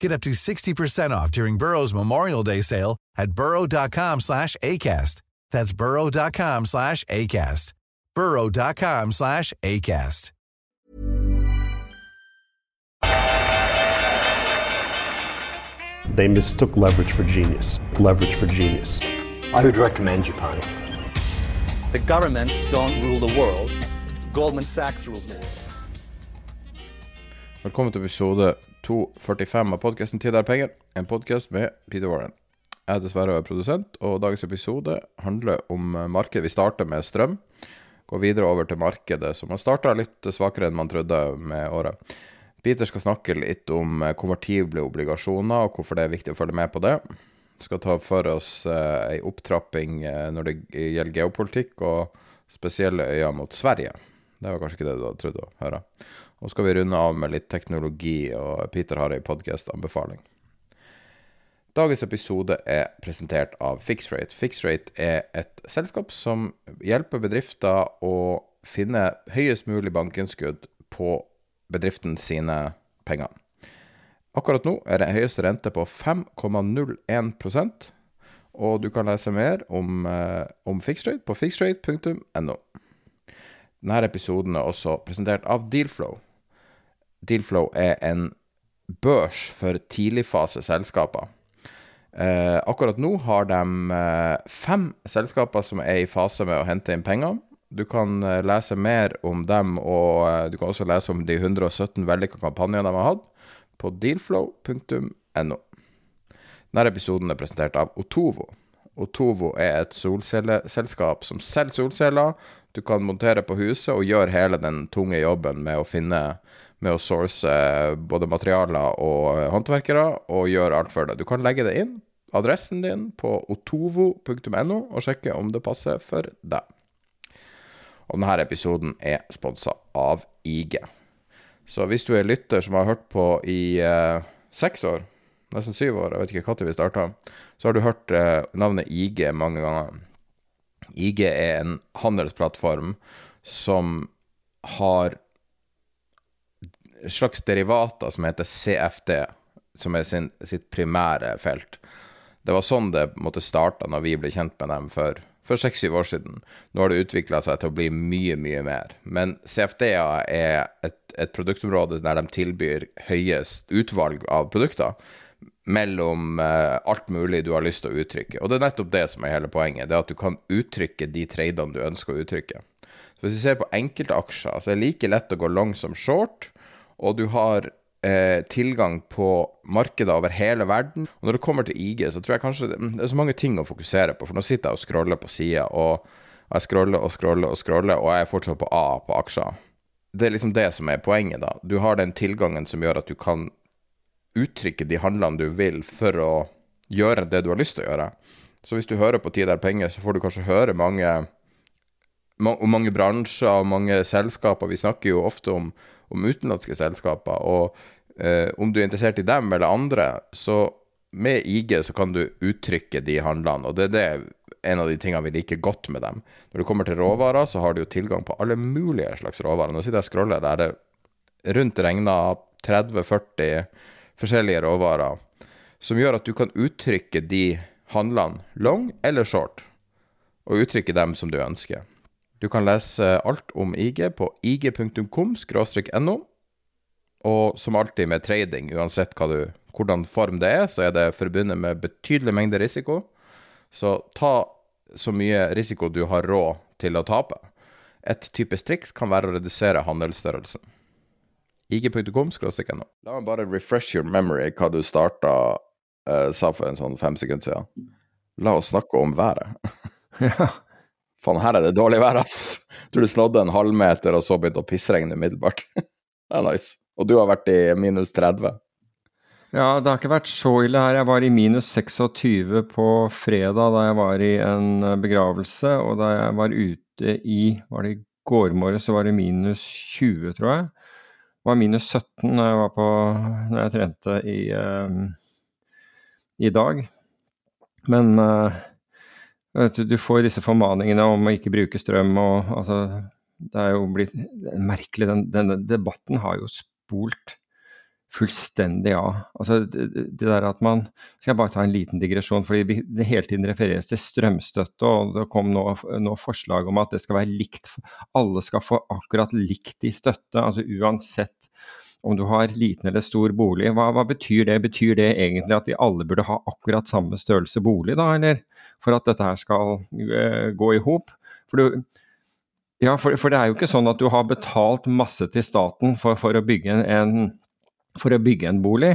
Get up to 60% off during Burrow's Memorial Day sale at burrow.com slash ACAST. That's burrow.com slash ACAST. burrow.com slash ACAST. They mistook leverage for genius. Leverage for genius. I would recommend Japan. The governments don't rule the world. Goldman Sachs rules the world. Velkommen til episode 245 av podkasten 'Tid er penger', en podkast med Peter Warren. Jeg er dessverre produsent, og dagens episode handler om markedet. Vi starter med strøm, går videre over til markedet, som har starta litt svakere enn man trodde med året. Peter skal snakke litt om konvertible obligasjoner, og hvorfor det er viktig å følge med på det. Vi skal ta for oss eh, ei opptrapping eh, når det gjelder geopolitikk, og spesielle øyne mot Sverige. Det var kanskje ikke det du hadde trodd å høre. Og skal vi runde av med litt teknologi, og Peter har ei podkast-anbefaling. Dagens episode er presentert av Fixrate. Fixrate er et selskap som hjelper bedrifter å finne høyest mulig bankinnskudd på bedriften sine penger. Akkurat nå er det høyeste rente på 5,01% og du kan lese mer om, eh, om Fixrate på fixrate.no. Denne episoden er også presentert av Dealflow. Dealflow er en børs for tidligfaseselskaper. Eh, akkurat nå har de eh, fem selskaper som er i fase med å hente inn penger. Du kan eh, lese mer om dem, og eh, du kan også lese om de 117 vellykka kampanjene de har hatt, på dealflow.no. Denne episoden er presentert av Otovo. Otovo er et solcelleselskap som selger solceller. Du kan montere på huset og gjøre hele den tunge jobben med å finne med å source både materialer og eh, håndverkere, og gjøre alt for deg. Du kan legge det inn, adressen din, på otovo.no, og sjekke om det passer for deg. Og denne episoden er sponsa av IG. Så hvis du er lytter som har hørt på i eh, seks år, nesten syv år, jeg vet ikke når vi starta, så har du hørt eh, navnet IG mange ganger. IG er en handelsplattform som har slags derivater som heter CFD, som er sin, sitt primære felt. Det var sånn det måtte starte når vi ble kjent med dem for for seks-syv år siden. Nå har det utvikla seg til å bli mye, mye mer. Men CFD-er er et, et, produktområde der de tilbyr høyest utvalg av produkter mellom eh, alt mulig du har lyst til å uttrykke. Og det er nettopp det som er hele poenget. Det er at du kan uttrykke de tradene du ønsker å uttrykke. Så hvis vi ser på enkelte aksjer, så er det like lett å gå long som short, og du har eh, tilgang på markeder over hele verden. Og når det kommer til IG, så tror jeg kanskje det er så mange ting å fokusere på. For nå sitter jeg og scroller på sida, og jeg scroller og scroller og scroller, og jeg er fortsatt på A på aksjer. Det er liksom det som er poenget, da. Du har den tilgangen som gjør at du kan uttrykke de handlene du vil for å gjøre det du har lyst til å gjøre. Så hvis du hører på Tid er penger, så får du kanskje høre mange mange bransjer og mange selskaper. Vi snakker jo ofte om om utenlandske selskaper. Og eh, om du er interessert i dem eller andre, så med IG så kan du uttrykke de handlene. Og det er en av de tingene vi liker godt med dem. Når du kommer til råvarer, så har du jo tilgang på alle mulige slags råvarer. Nå sitter jeg og scroller, der det rundt regna 30-40 forskjellige råvarer. Som gjør at du kan uttrykke de handlene long eller short. Og uttrykke dem som du ønsker. Du kan lese alt om IG på ig.com-no. Og som alltid med trading, uansett du, hvordan form det er, så er det forbundet med betydelig mengde risiko. Så ta så mye risiko du har råd til å tape. Et typisk triks kan være å redusere handelsstørrelsen. IG.com no. La meg bare refresh your memory hva du starta uh, sa for en sånn fem sekunder siden. La oss snakke om været. Ja. Faen, her er det dårlig vær, ass. Tror du snådde en halvmeter, og så begynte å pissregne umiddelbart. det er nice. Og du har vært i minus 30. Ja, det har ikke vært så ille her. Jeg var i minus 26 på fredag da jeg var i en eh, begravelse, og da jeg var ute i Var det i går morges, så var det minus 20, tror jeg. Det var minus 17 når jeg, var på, når jeg trente i, um, i dag. Men uh, du, du, får disse formaningene om å ikke bruke strøm og altså Det er jo blitt merkelig. Den, denne debatten har jo spolt fullstendig av. Altså det, det, der at man Skal jeg bare ta en liten digresjon, fordi det hele tiden refereres til strømstøtte, og det kom nå, nå forslag om at det skal være likt. Alle skal få akkurat likt i støtte, altså uansett om du har liten eller stor bolig. Hva, hva, betyr det? Betyr det egentlig at vi alle burde ha akkurat samme størrelse bolig, da, eller? For at dette her skal uh, gå i hop? For, ja, for, for, det er jo ikke sånn at du har betalt masse til staten for, for å, bygge en, for å bygge en bolig.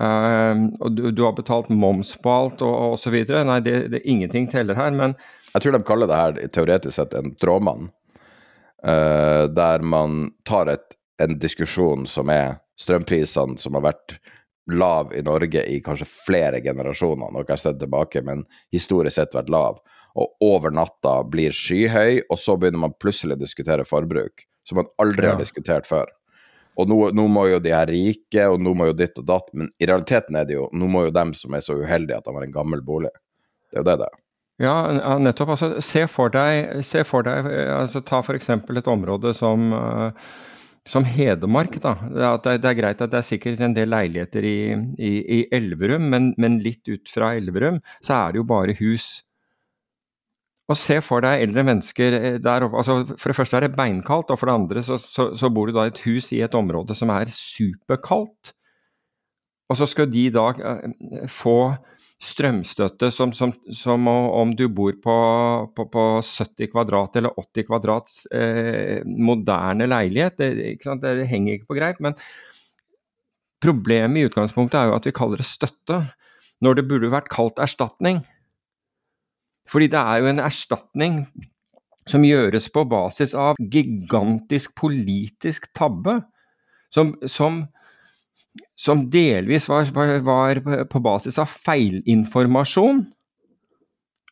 Uh, og du, du, har betalt moms på alt og så videre. Nei, det, det, ingenting teller her, men Jeg tror de kaller det her teoretisk sett en trådmann. Uh, der man tar et en diskusjon som er strømprisene som har vært lav i Norge i kanskje flere generasjoner. Noe jeg har sett tilbake, men historisk sett vært lav. Og over natta blir skyhøy, og så begynner man plutselig å diskutere forbruk. Som man aldri ja. har diskutert før. Og nå, nå, må jo de her rike, og nå må jo ditt og datt, men i realiteten er det jo Nå må jo dem som er så uheldige at de har en gammel bolig. Det er jo det det er. Ja, nettopp. Altså, se for deg, se for deg altså, Ta f.eks. et område som uh, som Hedmark, da. Det det er, greit at det er sikkert en del leiligheter i, i, i Elverum, men, men, litt ut fra Elverum så er det jo bare hus. Og se for deg eldre mennesker eh, der oppe. Altså, for det første er det beinkaldt, og for det andre så, så, så bor du da i et hus i et område som er superkaldt. Og så skal de da eh, få strømstøtte som, som, som, om du bor på, på, på 70 kvadrat eller 80 kvadrats eh, moderne leilighet. Det, det, det, henger ikke på greip. Men problemet i utgangspunktet er jo at vi kaller det støtte, når det burde vært kalt erstatning. Fordi det er jo en erstatning som gjøres på basis av gigantisk politisk tabbe, som, som som delvis var, var, var, på basis av feilinformasjon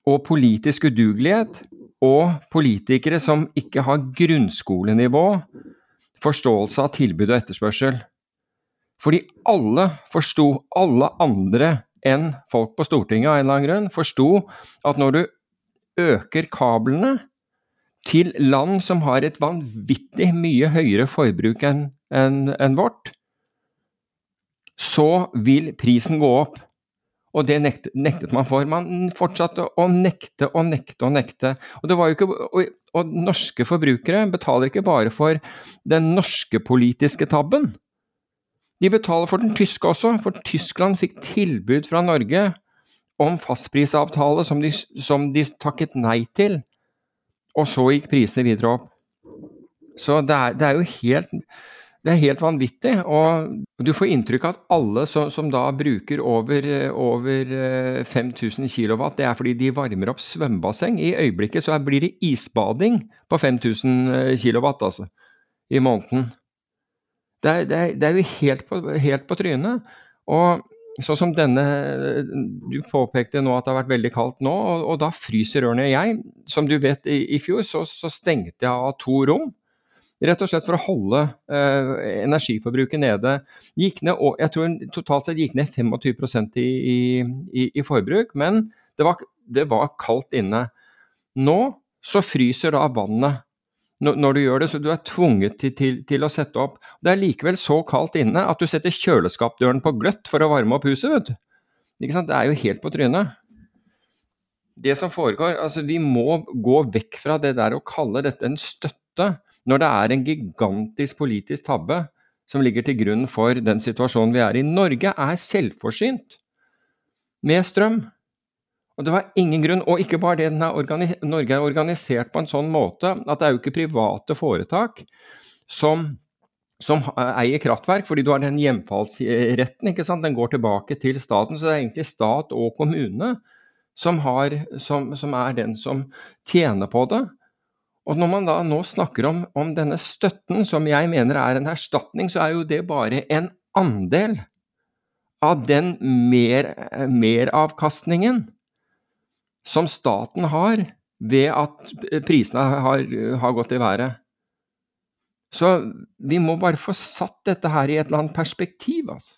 og politisk udugelighet, og politikere som ikke har grunnskolenivå, forståelse av tilbud og etterspørsel. Fordi alle forsto, alle andre enn folk på Stortinget av en eller annen grunn, forsto at når du øker kablene til land som har et vanvittig mye høyere forbruk enn en, en vårt, så vil prisen gå opp. Og det nektet, man for. Man fortsatte å nekte og nekte og nekte. Og, ikke, og, og norske forbrukere betaler ikke bare for den norske politiske tabben. De betaler for den tyske også, for Tyskland fikk tilbud fra Norge om fastprisavtale som de, som de takket nei til. Og så gikk prisene videre opp. Så det er, det er jo helt det er helt vanvittig. Og du får inntrykk av at alle som, som da bruker over, over 5000 kW, det er fordi de varmer opp svømmebasseng. I øyeblikket så blir det isbading på 5000 kW, altså, i måneden. Det er, det er, det er jo helt på, helt på trynet. Og sånn som denne Du påpekte nå at det har vært veldig kaldt nå, og, og da fryser ørene. Jeg, som du vet, i, i fjor så, så, stengte jeg av to rom. Rett og slett for å holde eh, energiforbruket nede. Gikk ned, jeg tror totalt sett gikk ned 25% i, i, i forbruk, men det var, det var, kaldt inne. Nå så fryser da vannet når, du gjør det, så du er tvunget til, til, til, å sette opp. Det er likevel så kaldt inne at du setter kjøleskapdøren på gløtt for å varme opp huset, vet du. Det er jo helt på trynet. Det som foregår, altså Vi må gå vekk fra det der å kalle dette en støtte når det er en gigantisk politisk tabbe som ligger til grunn for den situasjonen vi er i. Norge er selvforsynt med strøm. Og det var ingen grunn, og ikke bare det, er Norge er organisert på en sånn måte at det er jo ikke private foretak som, som eier kraftverk, fordi du har den hjemfallsretten, ikke sant. Den går tilbake til staten. Så det er egentlig stat og kommune som, har, som, som er den som tjener på det. Og når man da nå snakker om, om, denne støtten, som jeg mener er en erstatning, så er jo det bare en andel av den mer, meravkastningen som staten har ved at prisene har, har, gått i været. Så vi må bare få satt dette her i et eller annet perspektiv. Altså.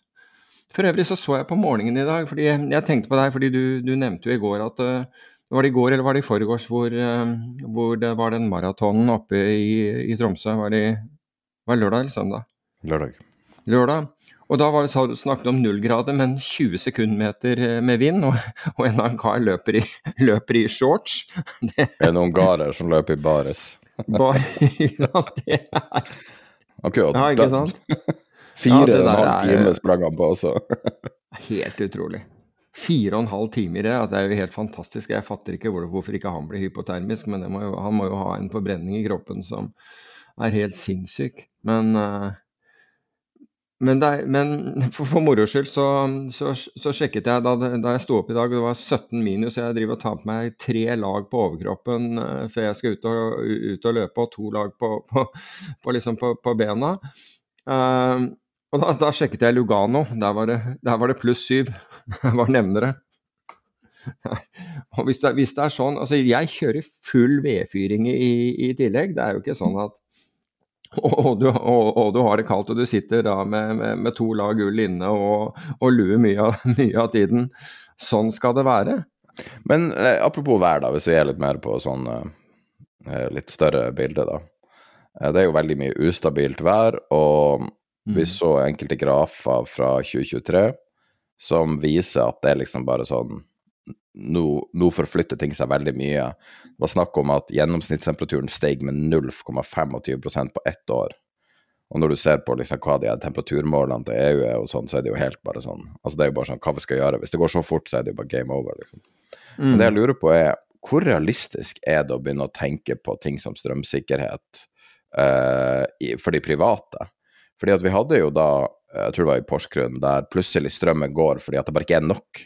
For øvrig så så jeg på morgenen i dag, fordi jeg tenkte på deg fordi du, du nevnte jo i går at uh, Var det i går eller var det i forgårs hvor, uh, hvor det var den maratonen oppe i, i Tromsø? Var det, var det lørdag eller søndag? Lørdag. Lørdag. Og da var det snakket om nullgrader, men 20 sekundmeter eh, med vind, og, og en annen løper i, løper i shorts. Det er noen ungarer som løper i bares. Bare, det er Akkurat. Ja, ikke sant? Fire og en halv time sprang han på også. helt utrolig. Fire og en halv time i det, At det er jo helt fantastisk. Jeg fatter ikke hvorfor ikke han blir hypotermisk, men må jo, han må jo ha en forbrenning i kroppen som er helt sinnssyk. Men uh, men, er, men, for, for moro skyld så, så, så, sjekket jeg da, da jeg sto opp i dag, det var 17 minus, jeg driver og tar på meg tre lag på overkroppen uh, før jeg skal ut og, ut og, løpe, og to lag på, på, på, liksom på bena. Uh, og da, da, sjekket jeg Lugano, der var det, der var det pluss syv. Jeg bare nevner det. og hvis det, hvis det, er sånn, altså Jeg kjører full vedfyring i, i tillegg. Det er jo ikke sånn at og du, og, og du, har det kaldt, og du sitter da med, med, med to lag ull inne og, lue mye, mye, av tiden. Sånn skal det være. Men eh, apropos vær, da, hvis vi er litt mer på sånn eh, litt større bilde, da. Eh, det er jo veldig mye ustabilt vær, og mm. vi så enkelte grafer fra 2023 som viser at det er liksom bare sånn nå, nå, forflytter ting seg veldig mye. Det var snakk om at gjennomsnittstemperaturen steg med 0,25% på ett år. Og når du ser på liksom hva de her temperaturmålene til EU er, og sånn, så er det jo helt bare sånn altså Det er jo bare sånn hva vi skal gjøre. Hvis det går så fort, så er det jo bare game over. liksom. Mm. Men det jeg lurer på er, hvor realistisk er det å begynne å tenke på ting som strømsikkerhet uh, i, for de private? Fordi at vi hadde jo da, jeg tror det var i Porsgrunn, der plutselig strømmen går fordi at det bare ikke er nok.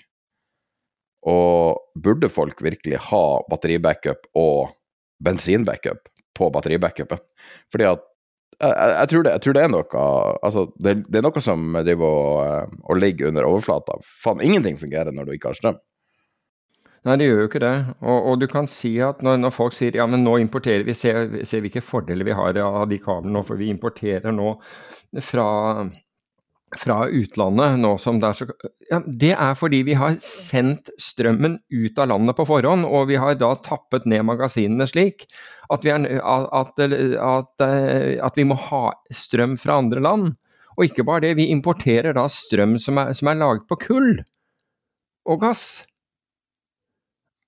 Og burde folk virkelig ha batteribackup og bensinbackup på batteribackupen? Fordi at jeg, jeg, tror det, jeg, tror det, er noe Altså, det, det er noe som driver og, og ligger under overflata. Faen, ingenting fungerer når du ikke har strøm. Nei, det gjør jo ikke det. Og, og du kan si at når, når, folk sier ja, men nå importerer vi, ser, ser hvilke fordeler vi har av de kablene nå, for vi importerer nå fra fra utlandet nå som det er så ja, Det er fordi vi har sendt strømmen ut av landet på forhånd, og vi har da tappet ned magasinene slik at vi, er, at, at, at vi må ha strøm fra andre land. Og ikke bare det, vi importerer da strøm som er, som er laget på kull og gass.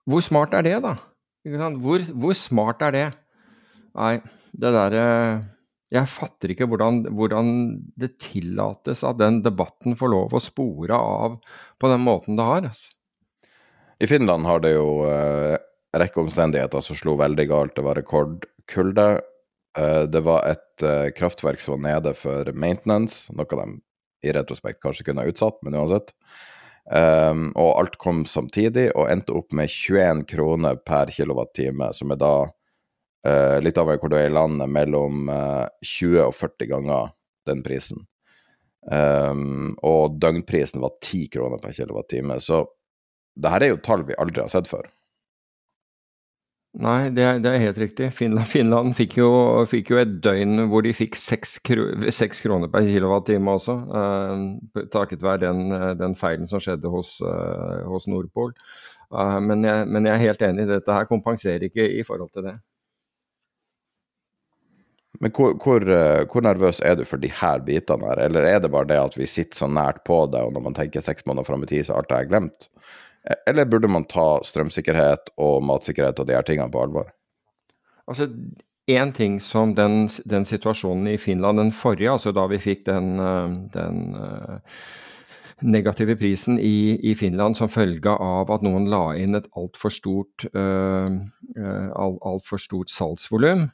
Hvor smart er det, da? Hvor, hvor smart er det? Nei, det derre jeg fatter ikke hvordan, hvordan, det tillates at den debatten får lov å spore av på den måten det har. I Finland har det jo eh, rekke omstendigheter som slo veldig galt. Det var rekordkulde. Eh, det var et eh, kraftverk som var nede for maintenance, noe de i retrospekt kanskje kunne ha utsatt, men uansett. Um, og alt kom samtidig, og endte opp med 21 kroner per kilowattime, som er da Uh, litt av hvor du er i landet, mellom uh, eh, 20 og 40 ganger den prisen. Um, og døgnprisen var 10 kroner per kilowattime. Så det her er jo tall vi aldri har sett før. Nei, det er, det er helt riktig. Finland, Finland fikk, jo, fikk, jo, et døgn hvor de fikk 6 kroner per kilowattime også, uh, takket være den, den, feilen som skjedde hos, hos Nordpol. Men jeg, men, jeg, er helt enig, dette her kompenserer ikke i forhold til det. Men hvor, hvor, eh, hvor, nervøs er du for de her bitene her, eller er det bare det at vi sitter så nært på det, og når man tenker seks måneder fram i tid, så alt er glemt? Eller burde man ta strømsikkerhet og matsikkerhet og de her tingene på alvor? Altså, Én ting som den, den, situasjonen i Finland, den forrige, altså da vi fikk den, eh, den uh, negative prisen i, i, Finland som følge av at noen la inn et altfor stort, uh, alt, alt for stort salgsvolum.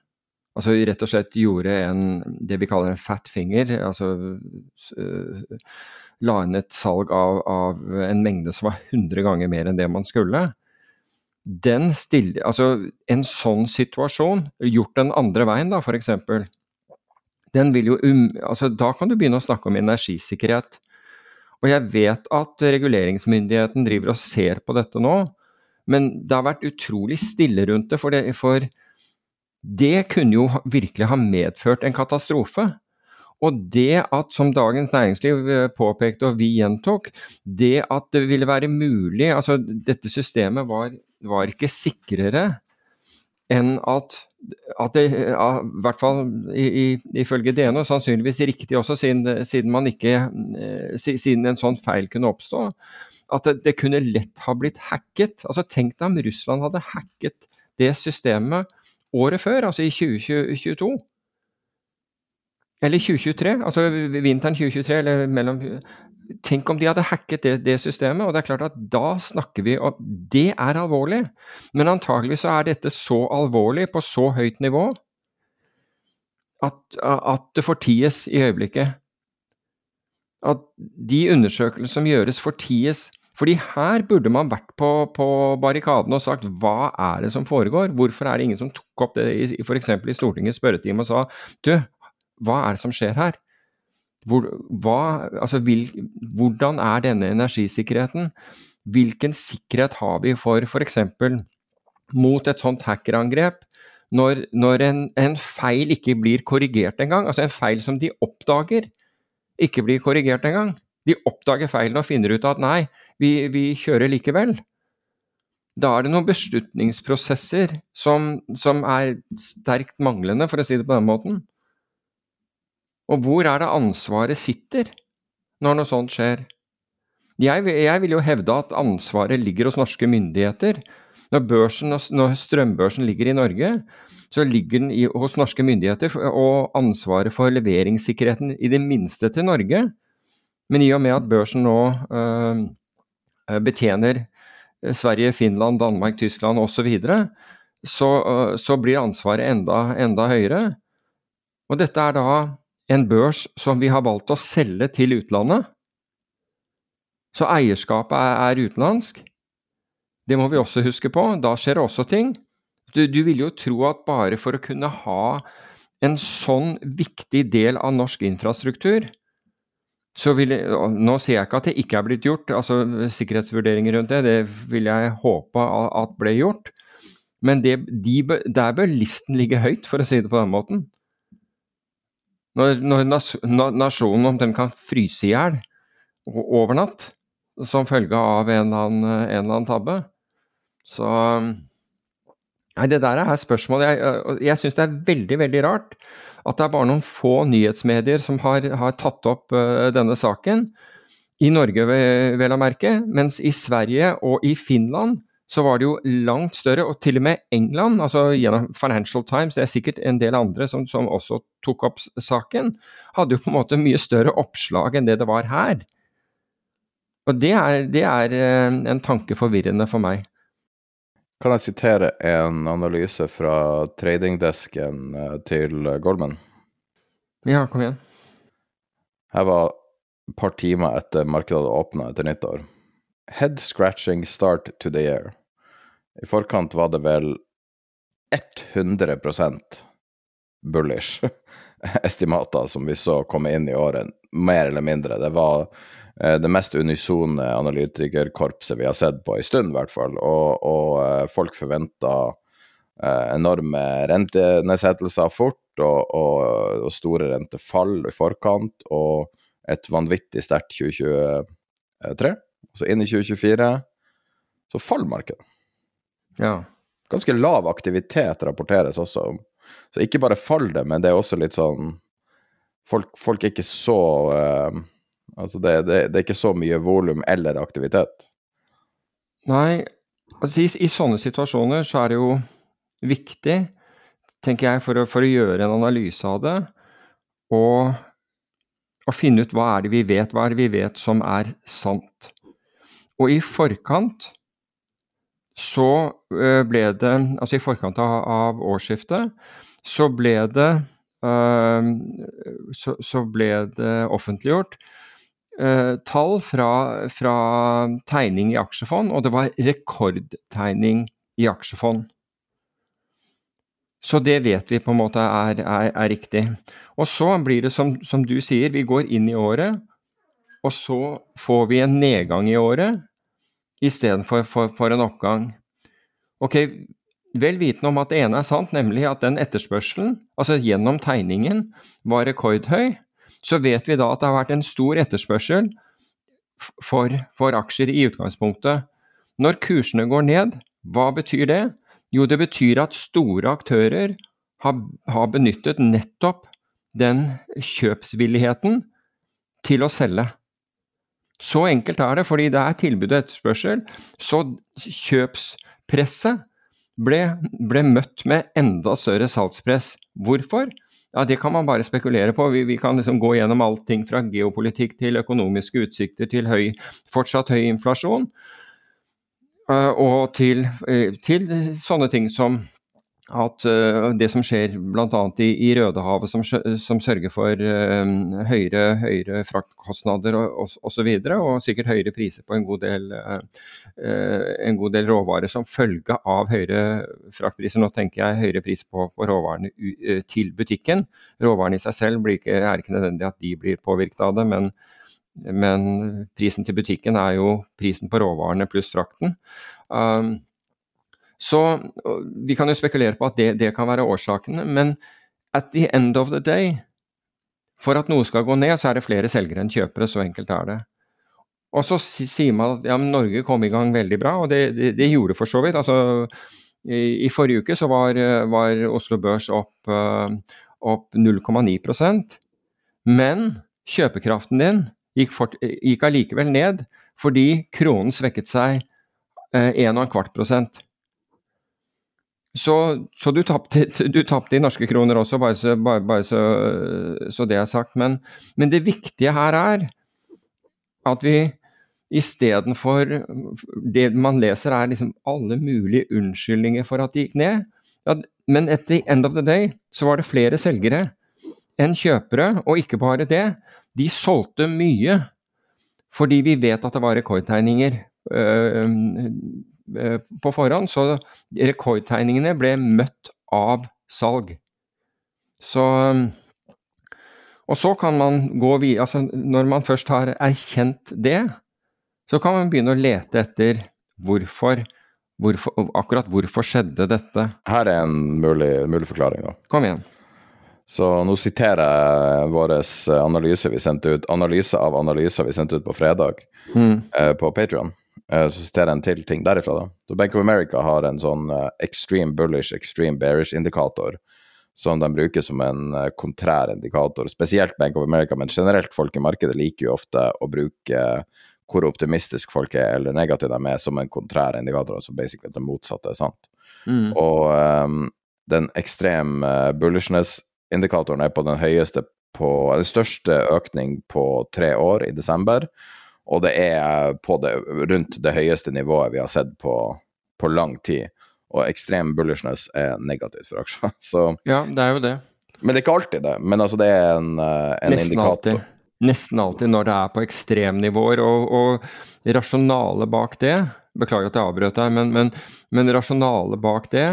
Altså rett og slett gjorde en, det vi kaller en fat finger, altså la inn et salg av, av, en mengde som var 100 ganger mer enn det man skulle. Den stille, altså En sånn situasjon, gjort den andre veien da, f.eks., den vil jo um, altså Da kan du begynne å snakke om energisikkerhet. Og jeg vet at reguleringsmyndigheten driver og ser på dette nå, men det har vært utrolig stille rundt det. For det, for det kunne jo virkelig ha medført en katastrofe. Og det at, som Dagens Næringsliv eh, påpekte og vi gjentok, det at det ville være mulig Altså, dette systemet var, var ikke sikrere enn at, at det, i hvert fall ifølge DNO, sannsynligvis riktig også, siden, siden, man ikke, eh, siden en sånn feil kunne oppstå, at det, det kunne lett ha blitt hacket. Altså Tenk deg om Russland hadde hacket det systemet året før, altså i 2022. Eller 2023, altså vinteren 2023, eller mellom Tenk om de hadde hacket det, det, systemet, og det er klart at da snakker vi om Det er alvorlig, men antagelig så er dette så alvorlig på så høyt nivå at, at det forties i øyeblikket. At de undersøkelsene som gjøres, forties fordi her burde man vært på, på barrikadene og sagt hva er det som foregår? Hvorfor er det ingen som tok opp det f.eks. i Stortingets spørretime og sa du, hva er det som skjer her? Hvor, hva, altså, vil, hvordan er denne energisikkerheten? Hvilken sikkerhet har vi for f.eks. mot et sånt hackerangrep? Når, når en, en, feil ikke blir korrigert engang, altså en feil som de oppdager, ikke blir korrigert engang. De oppdager feilen og finner ut at nei, vi, vi kjører likevel. Da er det noen beslutningsprosesser som, som, er sterkt manglende, for å si det på den måten. Og hvor er det ansvaret sitter når noe sånt skjer? Jeg, jeg vil jo hevde at ansvaret ligger hos norske myndigheter. Når, børsen, når strømbørsen ligger i Norge, så ligger den i, hos norske myndigheter, og ansvaret for leveringssikkerheten i det minste til Norge. Men i og med at børsen nå øh, betjener eh, Sverige, Finland, Danmark, Tyskland osv., så, videre, så så blir ansvaret enda, enda høyere. Og dette er da en børs som vi har valgt å selge til utlandet. Så eierskapet er, er utenlandsk. Det må vi også huske på. Da skjer det også ting. Du, du vil jo tro at bare for å kunne ha en sånn viktig del av norsk infrastruktur, så vil jeg, Nå sier jeg ikke at det ikke er blitt gjort, altså sikkerhetsvurderinger rundt det, det vil jeg håpe at ble gjort. Men det, de, der bør listen ligge høyt, for å si det på den måten. Når, når nasjonen omtrent kan fryse i hjel over natt som følge av en eller annen, en eller annen tabbe. Så Nei, det der er spørsmålet. Jeg, jeg syns det er veldig, veldig rart at det er bare noen få nyhetsmedier som har, har tatt opp uh, denne saken. I Norge, vel å merke. Mens i Sverige og i Finland så var det jo langt større, og til og med England, altså gjennom Financial Times, det er sikkert en del andre som, som også tok opp saken, hadde jo på en måte mye større oppslag enn det det var her. Og det er, det er uh, en tanke forvirrende for meg. Kan jeg sitere en analyse fra tradingdesken eh, til Goldman? Ja, kom igjen. Her var et par timer etter markedet åpna etter nyttår. Head scratching start to the year. I forkant var det vel 100% bullish estimater som vi så komme inn i året, mer eller mindre. Det var Eh, det mest unisone analytikerkorpset vi har sett på en stund, i hvert fall. Og, og eh, folk forventa eh, enorme rentenedsettelser fort, og, og, og, store rentefall i forkant, og et vanvittig sterkt 2023. Så inn i 2024 så faller markedet. Ja. Ganske lav aktivitet rapporteres også. Så ikke bare faller det, men det er også litt sånn Folk, folk er ikke så uh, Altså det, det, det er ikke så mye volum eller aktivitet. Nei, altså i, i, sånne situasjoner så er det jo viktig, tenker jeg, for å, for å gjøre en analyse av det, og og finne ut hva er det vi vet, hva er det vi vet som er sant. Og i forkant så eh, ble det, altså i forkant av årsskiftet, så ble det eh, så, ble det offentliggjort eh, tall fra, fra tegning i aksjefond, og det var rekordtegning i aksjefond. Så det vet vi på en måte er, er, er riktig. Og så blir det som, som, du sier, vi går inn i året, og så får vi en nedgang i året istedenfor for, for en oppgang. Ok, Vel vitende om at det ene er sant, nemlig at den etterspørselen, altså gjennom tegningen, var rekordhøy, så vet vi da at det har vært en stor etterspørsel for, for aksjer i utgangspunktet. Når kursene går ned, hva betyr det? Jo, det betyr at store aktører har, har benyttet nettopp den kjøpsvilligheten til å selge. Så enkelt er det, fordi det er tilbud og etterspørsel. Så kjøpspresset ble, ble møtt med enda større salgspress. Hvorfor? Ja, Det kan man bare spekulere på. Vi, vi kan liksom gå gjennom allting fra geopolitikk til økonomiske utsikter til høy, fortsatt høy inflasjon. Eh, og til, eh, til sånne ting som at uh, det som skjer bl.a. I, i Rødehavet, som, som sørger for uh, høyere, høyere fraktkostnader osv., og, og, og, og sikkert høyere priser på en god, del, uh, en god del råvarer som følge av høyere fraktpriser. Nå tenker jeg høyere pris på, på råvarene til butikken. Råvarene i seg selv ikke, er ikke nødvendig at de blir påvirket av det, men men prisen til butikken er jo prisen på råvarene pluss frakten. Um, så vi kan jo spekulere på at det, det, kan være årsakene, men at the end of the day For at noe skal gå ned, så er det flere selgere enn kjøpere. Så enkelt er det. Og så sier man at ja, Norge kom i gang veldig bra, og det, det, det gjorde for så vidt. Altså, i, i, forrige uke så var, var Oslo Børs opp, uh, opp 0,9% men kjøpekraften din gikk, fort, gikk allikevel ned fordi kronen svekket seg uh, 1,25 prosent. Så, så du tapte i norske kroner også, bare, så, bare, bare så, så, det er sagt. Men, men, det viktige her er at vi istedenfor Det man leser, er liksom alle mulige unnskyldninger for at det gikk ned. Ja, men at the end of the day så var det flere selgere enn kjøpere, og ikke bare det. De solgte mye fordi vi vet at det var rekordtegninger. Øh, på forhånd, så rekordtegningene ble møtt av salg. Så Og så kan man gå videre altså Når man først har erkjent det, så kan man begynne å lete etter hvorfor. Hvorfor, akkurat hvorfor skjedde dette? Her er en mulig, mulig forklaring, da. Kom igjen. Så nå siterer jeg vår analyse vi sendte ut, analyse av analyser vi sendte ut på fredag mm. eh, på Patrion. Uh, så siterer jeg en til ting derifra. da. Så Bank of America har en sånn uh, extreme bullish, extreme bearish-indikator som de bruker som en uh, kontrær indikator. Spesielt Bank of America, men generelt folk i markedet liker jo ofte å bruke hvor optimistisk folk er eller negative de er, som en kontrær indikator. Altså basically det motsatte er sant. Mm. Og um, den ekstrem bullishness-indikatoren er på den høyeste på Den største økning på tre år i desember. Og det er på det, rundt det høyeste nivået vi har sett på, på lang tid. Og ekstrem bullishness er negativt for aksjer. Så, ja, det er jo det. Men det er ikke alltid det. Men altså, det er en, eh, en Nesten indikator. Alltid. Nesten alltid når det er på ekstremnivåer. Og, og rasjonalet bak det Beklager at jeg avbrøt deg, men, men, men rasjonalet bak det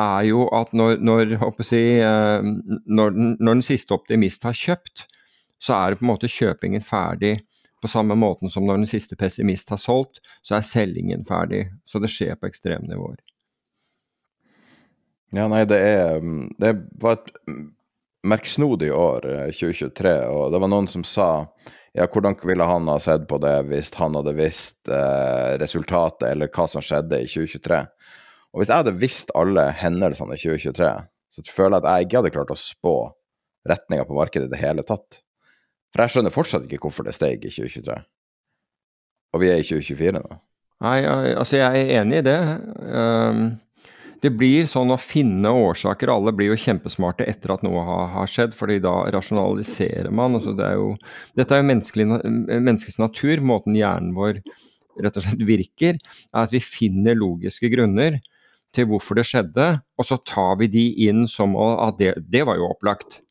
er jo at når, når, si, eh, når, den, når den siste optimist har kjøpt, så er det på en måte kjøpingen ferdig. På samme måten som når den siste pessimist har solgt, så er selgingen ferdig. Så det skjer på ekstremnivåer. Ja, nei, det er Det var et merksnodig år, 2023, eh, og det var noen som sa ja, hvordan ville han ha sett på det hvis han hadde visst eh, resultatet, eller hva som skjedde i 2023? Og hvis jeg hadde visst alle hendelsene i 2023, så føler jeg at jeg ikke hadde klart å spå retninga på markedet i det hele tatt. For jeg skjønner fortsatt ikke hvorfor det steg i 2023. Og vi er i 2024 nå. Nei, altså jeg er enig i det. Um, det blir sånn å finne årsaker. Alle blir jo kjempesmarte etter at noe har, har skjedd, fordi da rasjonaliserer man. Altså det er jo, dette er jo menneskets natur, måten hjernen vår rett og slett virker, er at vi finner logiske grunner til hvorfor det skjedde, og så tar vi de inn som at det, det var jo opplagt.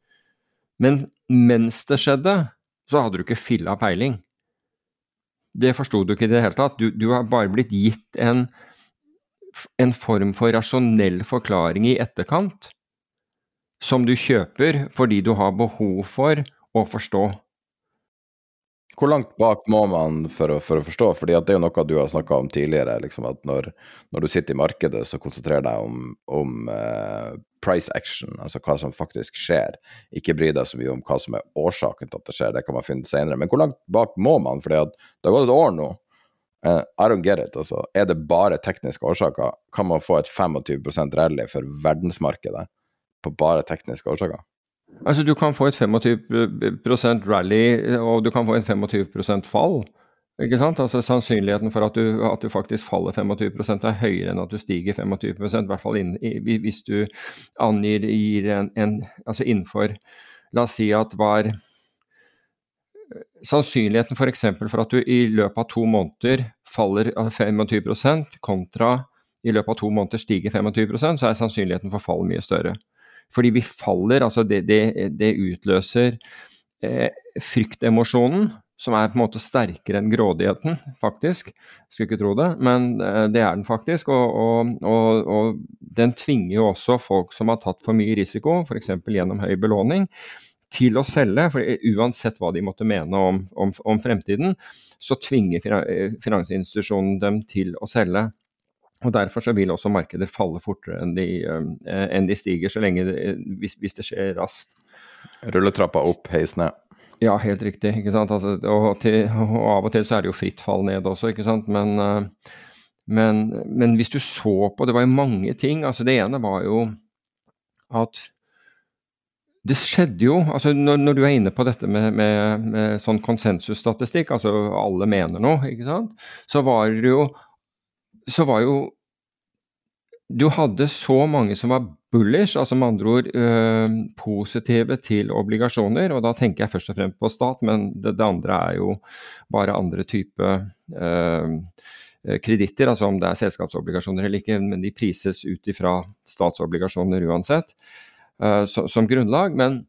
Men mens det skjedde, så hadde du ikke filla peiling. Det forsto du ikke i det hele tatt. Du, du har bare blitt gitt en, en form for rasjonell forklaring i etterkant som du kjøper fordi du har behov for å forstå. Hvor langt bak må man for å, for å forstå? Fordi det er jo noe du har snakka om tidligere. Liksom at når, når, du sitter i markedet, så konsentrer deg om, om uh, price action, altså hva som faktisk skjer. Ikke bry deg så mye om hva som er årsaken til at det skjer, det kan man finne senere. Men hvor langt bak må man? At det har gått et år nå. Uh, I don't get it. Altså. Er det bare tekniske årsaker? Kan man få et 25 rally for verdensmarkedet på bare tekniske årsaker? Altså, du kan få et 25% rally, og du kan få en 25% fall. Ikke sant? Altså Sannsynligheten for at du, at du faktisk faller 25% er høyere enn at du stiger 25% i hvert fall inn, hvis du angir en, en, altså innenfor La oss si at var Sannsynligheten f.eks. For, for at du i løpet av to måneder faller 25% kontra i løpet av to måneder stiger 25% så er sannsynligheten for fall mye større. Fordi vi faller, altså det, det, det utløser eh, fryktemosjonen, som er på en måte sterkere enn grådigheten, faktisk. Skulle ikke tro det, men eh, det er den faktisk. Og, og, og, og, den tvinger jo også folk som har tatt for mye risiko, f.eks. gjennom høy belåning, til å selge. For uansett hva de måtte mene om, om, om fremtiden, så tvinger finansinstitusjonen dem til å selge. Og Derfor så vil også markedet falle fortere enn de, uh, enn de stiger, så lenge det, hvis, hvis, det skjer raskt. Rulletrappa opp, heis ned. Ja, helt riktig. ikke sant? Altså, og, til, og, av og til så er det jo fritt fall ned også, ikke sant. Men, uh, men, men, hvis du så på Det var jo mange ting. altså Det ene var jo at det skjedde jo altså når, når, du er inne på dette med, med, med sånn konsensusstatistikk, altså alle mener noe, ikke sant, så var det jo så var jo Du hadde så mange som var bullish, altså med andre ord øh, positive til obligasjoner. Og da tenker jeg først og fremst på stat, men det, det andre er jo bare andre type øh, kreditter, altså om det er selskapsobligasjoner eller ikke, men de prises ut ifra statsobligasjoner uansett, som grunnlag. Men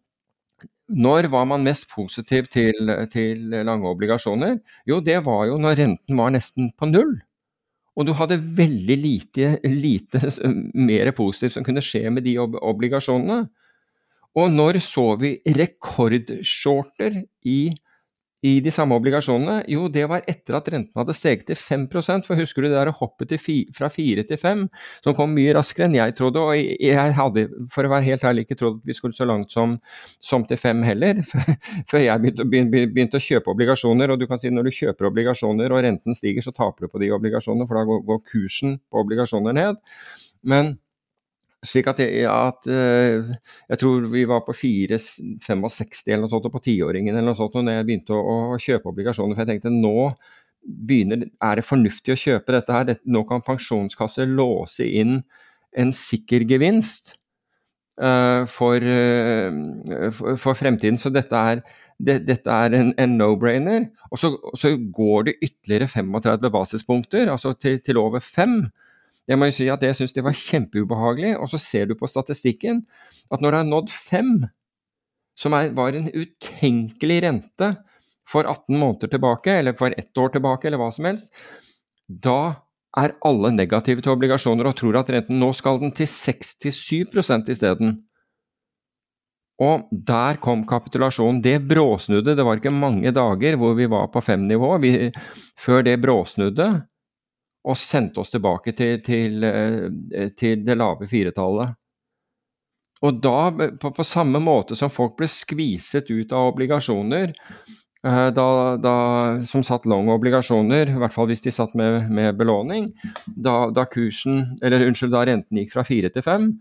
når var man mest positiv til, til, lange obligasjoner? Jo, det var jo når renten var nesten på null. Og du hadde veldig lite, lite mer positivt som kunne skje med de ob obligasjonene. Og når så vi rekordshorter i i de samme obligasjonene? Jo, det var etter at renten hadde steget til 5% for husker du det der hoppet fra 4 til 5, som kom mye raskere enn jeg trodde, og jeg hadde, for å være helt ærlig, ikke trodd at vi skulle så langt som, som til 5 heller, før jeg begynte, begynte, å kjøpe obligasjoner, og du kan si når du kjøper obligasjoner og renten stiger, så taper du på de obligasjonene, for da går, går kursen på obligasjoner ned. Men slik at, jeg, at uh, jeg tror vi var på 4,65 eller noe sånt på tiåringen eller noe sånt når jeg begynte å, å, kjøpe obligasjoner. For jeg tenkte nå begynner, er det fornuftig å kjøpe dette her. Nå kan pensjonskasser låse inn en sikker gevinst uh, for, uh, for, for, fremtiden. Så dette er, det, dette er en, en no-brainer. Og så, så, går det ytterligere 35 basispunkter, altså til, til over 5. Jeg må jo si at jeg syns det var kjempeubehagelig. Og så ser du på statistikken at når det har nådd fem, som er, var en utenkelig rente for 18 måneder tilbake, eller for ett år tilbake, eller hva som helst, da er alle negative til obligasjoner og tror at renten nå skal den til 6-7 isteden. Og der kom kapitulasjonen. Det bråsnudde. Det var ikke mange dager hvor vi var på fem-nivå før det bråsnudde og sendte oss tilbake til, til, eh, til det lave firetallet. Og da, på, på, samme måte som folk ble skviset ut av obligasjoner, eh, da, da, som satt long obligasjoner, i hvert fall hvis de satt med, med belåning, da, da, kursen, eller unnskyld, da renten gikk fra fire til fem,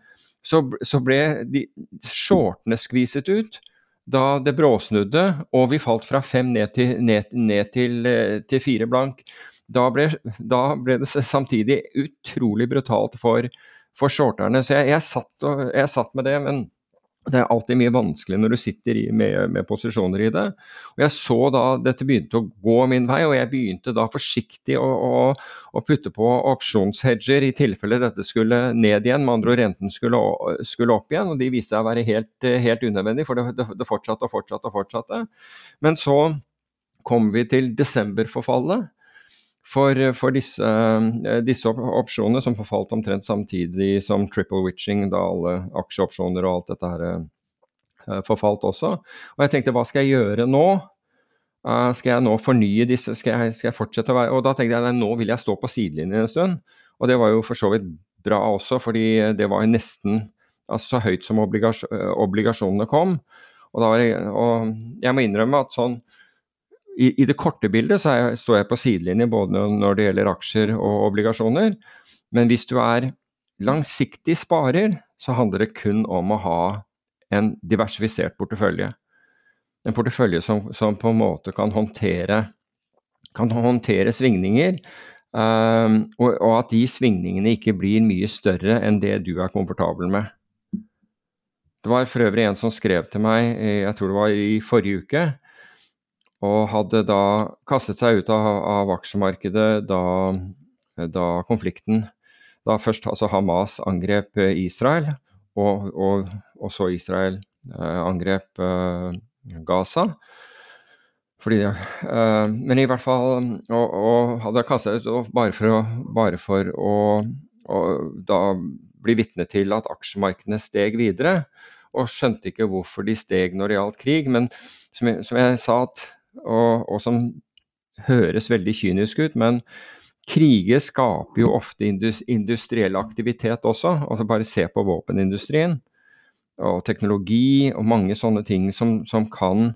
så, så, ble de shortene skviset ut. Da det bråsnudde og vi falt fra fem ned til, ned, ned til, eh, til fire blank, da ble, da ble, det samtidig utrolig brutalt for, for shorterne. Så jeg, jeg, satt, og, jeg satt med det, men det er alltid mye vanskelig når du sitter med, med, posisjoner i det. Og Jeg så da dette begynte å gå min vei, og jeg begynte da forsiktig å, å, å putte på opsjonshedger i tilfelle dette skulle ned igjen, med andre ord renten skulle, skulle, opp igjen. og De viste seg å være helt, helt unødvendig, for det, det fortsatte og fortsatte og fortsatte. Men så kom vi til desemberforfallet. For, for disse, disse, opsjonene som forfalt omtrent samtidig som triple witching, da alle aksjeopsjoner og alt dette her eh, forfalt også. Og jeg tenkte hva skal jeg gjøre nå? Skal jeg nå fornye disse, skal jeg, skal jeg, fortsette å være Og da tenkte jeg nei, nå vil jeg stå på sidelinjen en stund. Og det var jo for så vidt bra også, fordi det var nesten altså, så høyt som obligasjonene kom. Og, jeg, og jeg må innrømme at sånn i, i, det korte bildet så jeg, står jeg på sidelinje både når det gjelder aksjer og obligasjoner. Men hvis du er langsiktig sparer, så handler det kun om å ha en diversifisert portefølje. En portefølje som, som på en måte kan håndtere, kan håndtere svingninger. Um, og, og, at de svingningene ikke blir mye større enn det du er komfortabel med. Det var for øvrig en som skrev til meg, jeg tror det var i forrige uke, og hadde da kastet seg ut av, av aksjemarkedet da, da, konflikten Da først altså Hamas angrep Israel, og, og, og så Israel eh, angrep eh, Gaza. Fordi, eh, men i hvert fall Og, og hadde kastet ut bare for å, bare for å da bli vitne til at aksjemarkedene steg videre. Og skjønte ikke hvorfor de steg når det gjaldt krig. Men som som jeg sa, at og, og som høres veldig kynisk ut, men kriger skaper jo ofte industriell aktivitet også. altså Bare se på våpenindustrien og teknologi og mange sånne ting som, som kan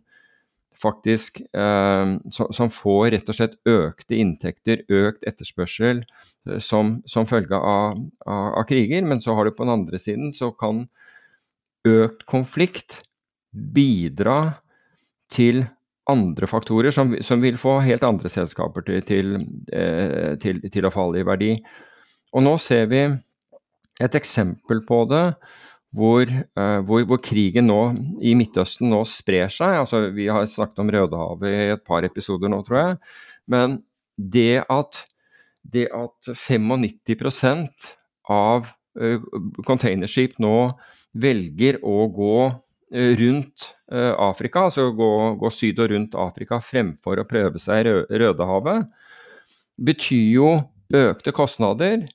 faktisk eh, som, får rett og slett økte inntekter, økt etterspørsel eh, som, som følge av, av, av, kriger. Men så har du på den andre siden så kan økt konflikt bidra til andre faktorer som, som, vil få helt andre selskaper til, til, eh, til, til, å falle i verdi. Og nå ser vi et eksempel på det hvor, eh, hvor, hvor, krigen nå i Midtøsten nå sprer seg. Altså, vi har snakket om Rødehavet i et par episoder nå, tror jeg. Men det at, det at 95% av uh, containerskip nå velger å gå Eh, rundt eh, Afrika, altså gå, gå, syd og rundt Afrika fremfor å prøve seg i Rødehavet, betyr jo økte kostnader,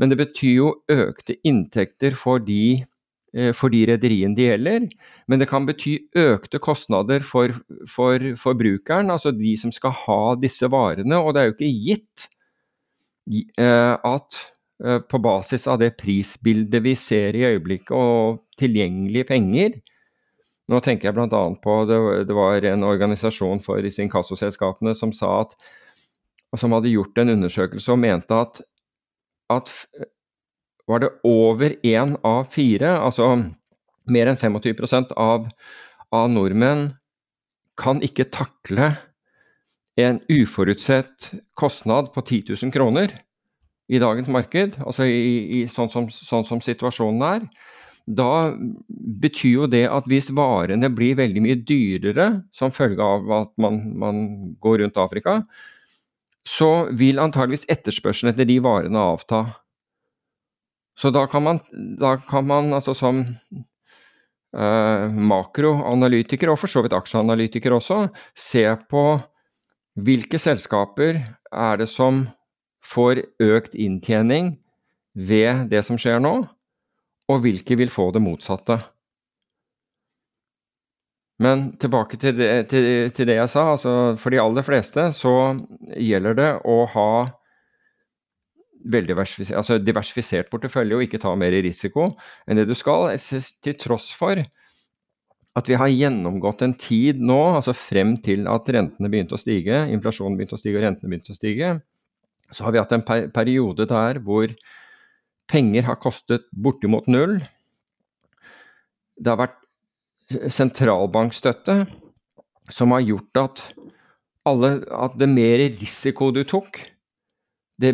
men det betyr jo økte inntekter for de, eh, for de rederiene det gjelder. Men det kan bety økte kostnader for forbrukeren, altså de som skal ha disse varene. Og det er jo ikke gitt at på basis av det prisbildet vi ser i øyeblikket og tilgjengelige penger, nå tenker jeg bl.a. på det, det var en organisasjon for inkassoselskapene som sa at som hadde gjort en undersøkelse og mente at, at var det over én av fire, altså mer enn 25% av, av nordmenn, kan ikke takle en uforutsett kostnad på 10 000 kroner i dagens marked, altså i, i sånn, som, sånn, som, situasjonen er da betyr jo det at hvis varene blir veldig mye dyrere som følge av at man, man går rundt Afrika, så vil antageligvis etterspørselen etter de varene avta. Så da kan man, da kan man altså som eh, makroanalytiker, og for så vidt aksjeanalytiker også, se på hvilke selskaper er det som får økt inntjening ved det som skjer nå, og hvilke vil få det motsatte. Men tilbake til det, til, til det jeg sa. Altså for de aller fleste så gjelder det å ha diversifisert, altså diversifisert portefølje og ikke ta mer risiko enn det du skal, til tross for at vi har gjennomgått en tid nå, altså frem til at rentene begynte å stige, inflasjonen begynte å stige og rentene begynte å stige, så har vi hatt en periode der hvor Penger har kostet bortimot null. Det har vært sentralbankstøtte som har gjort at, alle, at det mer risiko du tok, det,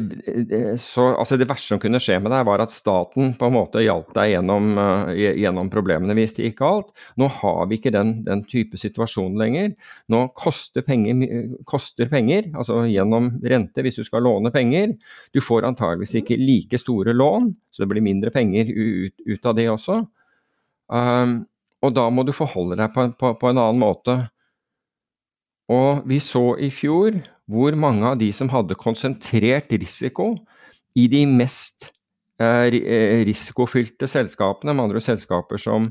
så, altså det verste som kunne skje med deg, var at staten på en måte hjalp deg gjennom, uh, gjennom problemene hvis det gikk galt. Nå har vi ikke den, den type situasjon lenger. Nå koster penger, koster penger, altså gjennom rente hvis du skal låne penger. Du får antageligvis ikke like store lån, så det blir mindre penger ut, ut av det også. Um, og da må du forholde deg på, på, på en annen måte. Og vi så i fjor hvor mange av de som hadde konsentrert risiko i de mest eh, eh, risikofylte selskapene, med andre selskaper som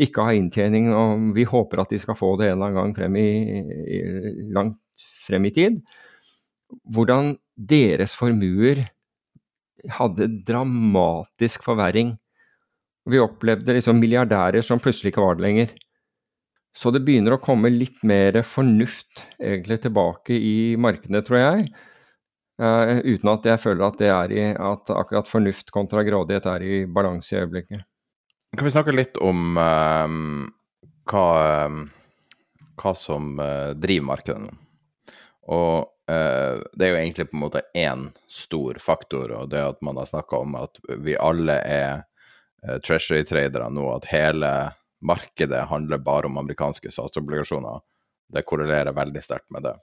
ikke har inntjening, og vi håper at de skal få det en eller annen gang frem i, langt frem i tid, hvordan deres formuer hadde dramatisk forverring. Vi opplevde liksom milliardærer som plutselig ikke var det lenger. Så det begynner å komme litt mer fornuft egentlig tilbake i markedet, tror jeg. Uh, uten at jeg føler at det er i at akkurat fornuft kontra grådighet er i balanse i øyeblikket. Kan vi snakke litt om uh, hva, uh, hva, som driver markedet nå? Og det er jo egentlig på en måte én stor faktor, og det at man har snakka om at vi alle er treasury-tradere nå, at hele markedet handler bare om amerikanske statsobligasjoner. Det korrelerer veldig sterkt med det.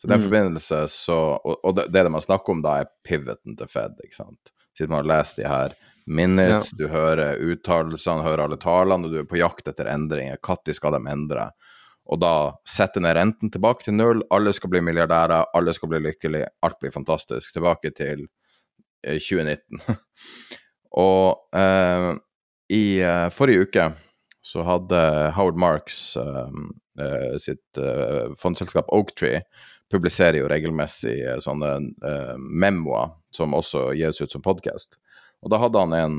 Så den mm. forbindelse så Og, og det, det man snakker om da, er pivoten til Fed, ikke sant. Siden man har lest de her minutes, ja. du hører uttalelsene, hører alle talene, og du er på jakt etter endringer. Når skal de endre? Og da sette ned renten tilbake til null, alle skal bli milliardærer, alle skal bli lykkelige, alt blir fantastisk. Tilbake til eh, 2019. og eh, i eh, forrige uke så hadde Howard Marks uh, sitt uh, fondselskap Oaktree publiserer jo regelmessig uh, sånne uh, memoer som også gis ut som podkast. Og da hadde han en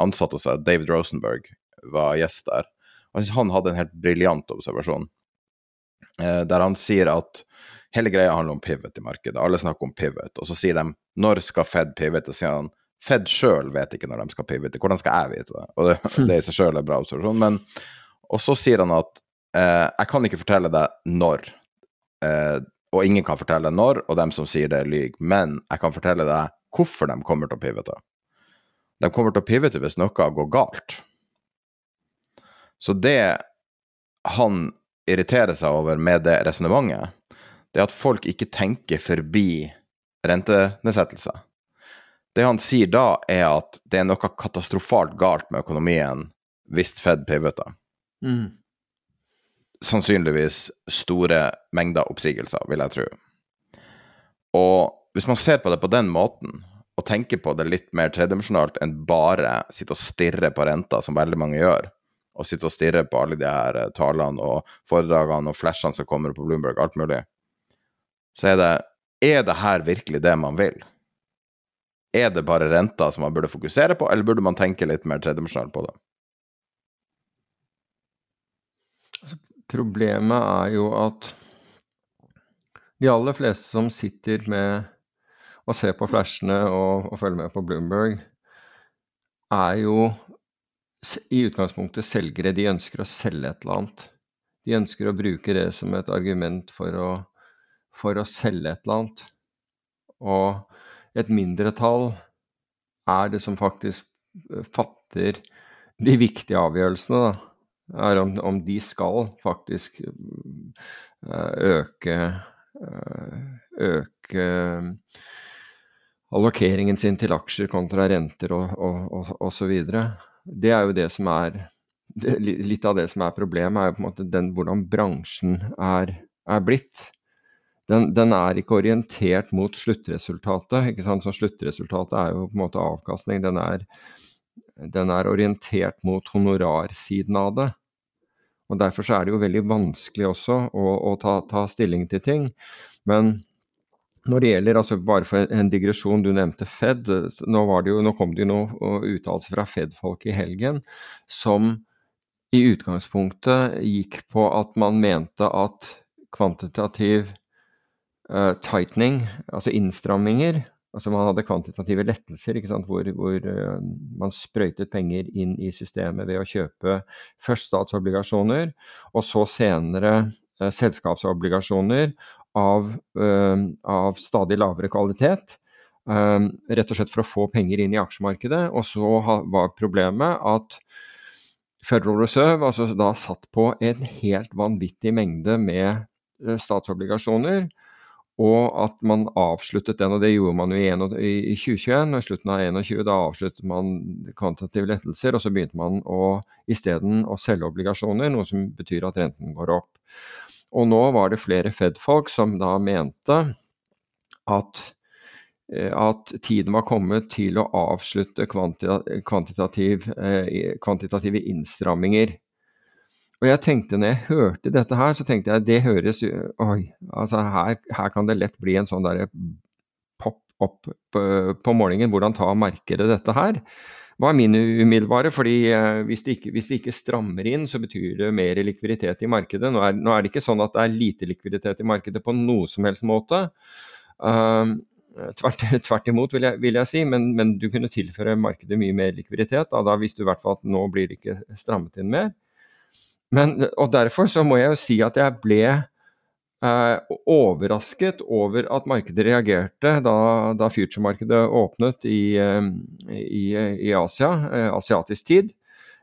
ansatt hos seg, David Rosenberg, var gjest der. Og han hadde en helt briljant observasjon, der han sier at hele greia handler om pivot i markedet. Alle snakker om pivot, og så sier de når skal Fed pivote? sier han Fed sjøl vet ikke når de skal pivote. Hvordan skal jeg vite det? Og det, det i seg sjøl er bra observasjon. Men, og så sier han at eh, jeg kan ikke fortelle deg når, eh, og ingen kan fortelle når, og dem som sier det, lyver. Men jeg kan fortelle deg hvorfor de kommer til å pivote. De kommer til å pivote hvis noe går galt. Så det han irriterer seg over med det resonnementet, det er at folk ikke tenker forbi rentenedsettelser. Det han sier da, er at det er noe katastrofalt galt med økonomien hvis Fed pivoter. Mm. Sannsynligvis store mengder oppsigelser, vil jeg tro. Og hvis man ser på det på den måten, og tenker på det litt mer tredimensjonalt enn bare sitte og stirre på renta, som veldig mange gjør, og sitte og stirre på alle de her eh, talene og foredragene og flashene som kommer på Bloomberg, alt mulig, så er det Er det her virkelig det man vil? Er det bare renta som man burde fokusere på, eller burde man tenke litt mer tredimensjonalt på det? Altså, problemet er jo at de aller fleste som sitter med og ser på flashene og, og følger med på Bloomberg, er jo i utgangspunktet selgere. De ønsker å selge et eller annet. De ønsker å bruke det som et argument for å, for å selge et eller annet. Og et mindretall er det som faktisk eh, fatter de viktige avgjørelsene. Da. Er om, om de skal faktisk eh, øke eh, øke allokeringen sin til aksjer kontra renter og, videre. Det er jo det som er Litt av det som er problemet, er jo på en måte den, hvordan bransjen er, er blitt den, den, er ikke orientert mot sluttresultatet. ikke sant? Så Sluttresultatet er jo på en måte avkastning. Den er, den er orientert mot honorarsiden av det. Og Derfor så er det jo veldig vanskelig også å, å ta, ta, stilling til ting. Men når det gjelder, altså bare for en digresjon, du nevnte Fed. Nå, jo, nå kom det jo noen uttalelser fra Fed-folk i helgen som i utgangspunktet gikk på at man mente at kvantitativ uh, tightening, altså innstramminger. Altså man hadde kvantitative lettelser hvor, hvor uh, man sprøytet penger inn i systemet ved å kjøpe først statsobligasjoner, og så senere uh, selskapsobligasjoner av, av, stadig lavere kvalitet. Rett og slett for å få penger inn i aksjemarkedet. Og så ha, var problemet at Federal Reserve altså da satt på en helt vanvittig mengde med statsobligasjoner. Og at man avsluttet den, og det gjorde man jo i, i 2021. og I slutten av 2021 da avsluttet man kvantitative lettelser, og så begynte man å isteden å selge obligasjoner, noe som betyr at renten går opp. Og nå var det flere Fed-folk som da mente at Eh, at tiden var kommet til å avslutte kvantitativ, eh, kvantitative innstramminger. Og jeg tenkte når jeg hørte dette her, så tenkte jeg det høres Oi, altså her, her kan det lett bli en sånn derre pop opp på, på morgenen. Hvordan tar markedet dette her? var min umiddelbare. fordi eh, hvis det, ikke, hvis det, ikke, strammer inn, så betyr det mer likviditet i markedet. Nå er, nå er, det ikke sånn at det er lite likviditet i markedet på noe som helst måte. Uh, tvert, tvert, imot, vil jeg, vil jeg si, men, men, du kunne tilføre markedet mye mer likviditet. Da, da visste du i hvert fall at nå blir det ikke strammet inn mer. Men, og Derfor så må jeg jo si at jeg ble eh, overrasket over at markedet reagerte da, da future-markedet åpnet i, eh, i, i, Asia, eh, asiatisk tid.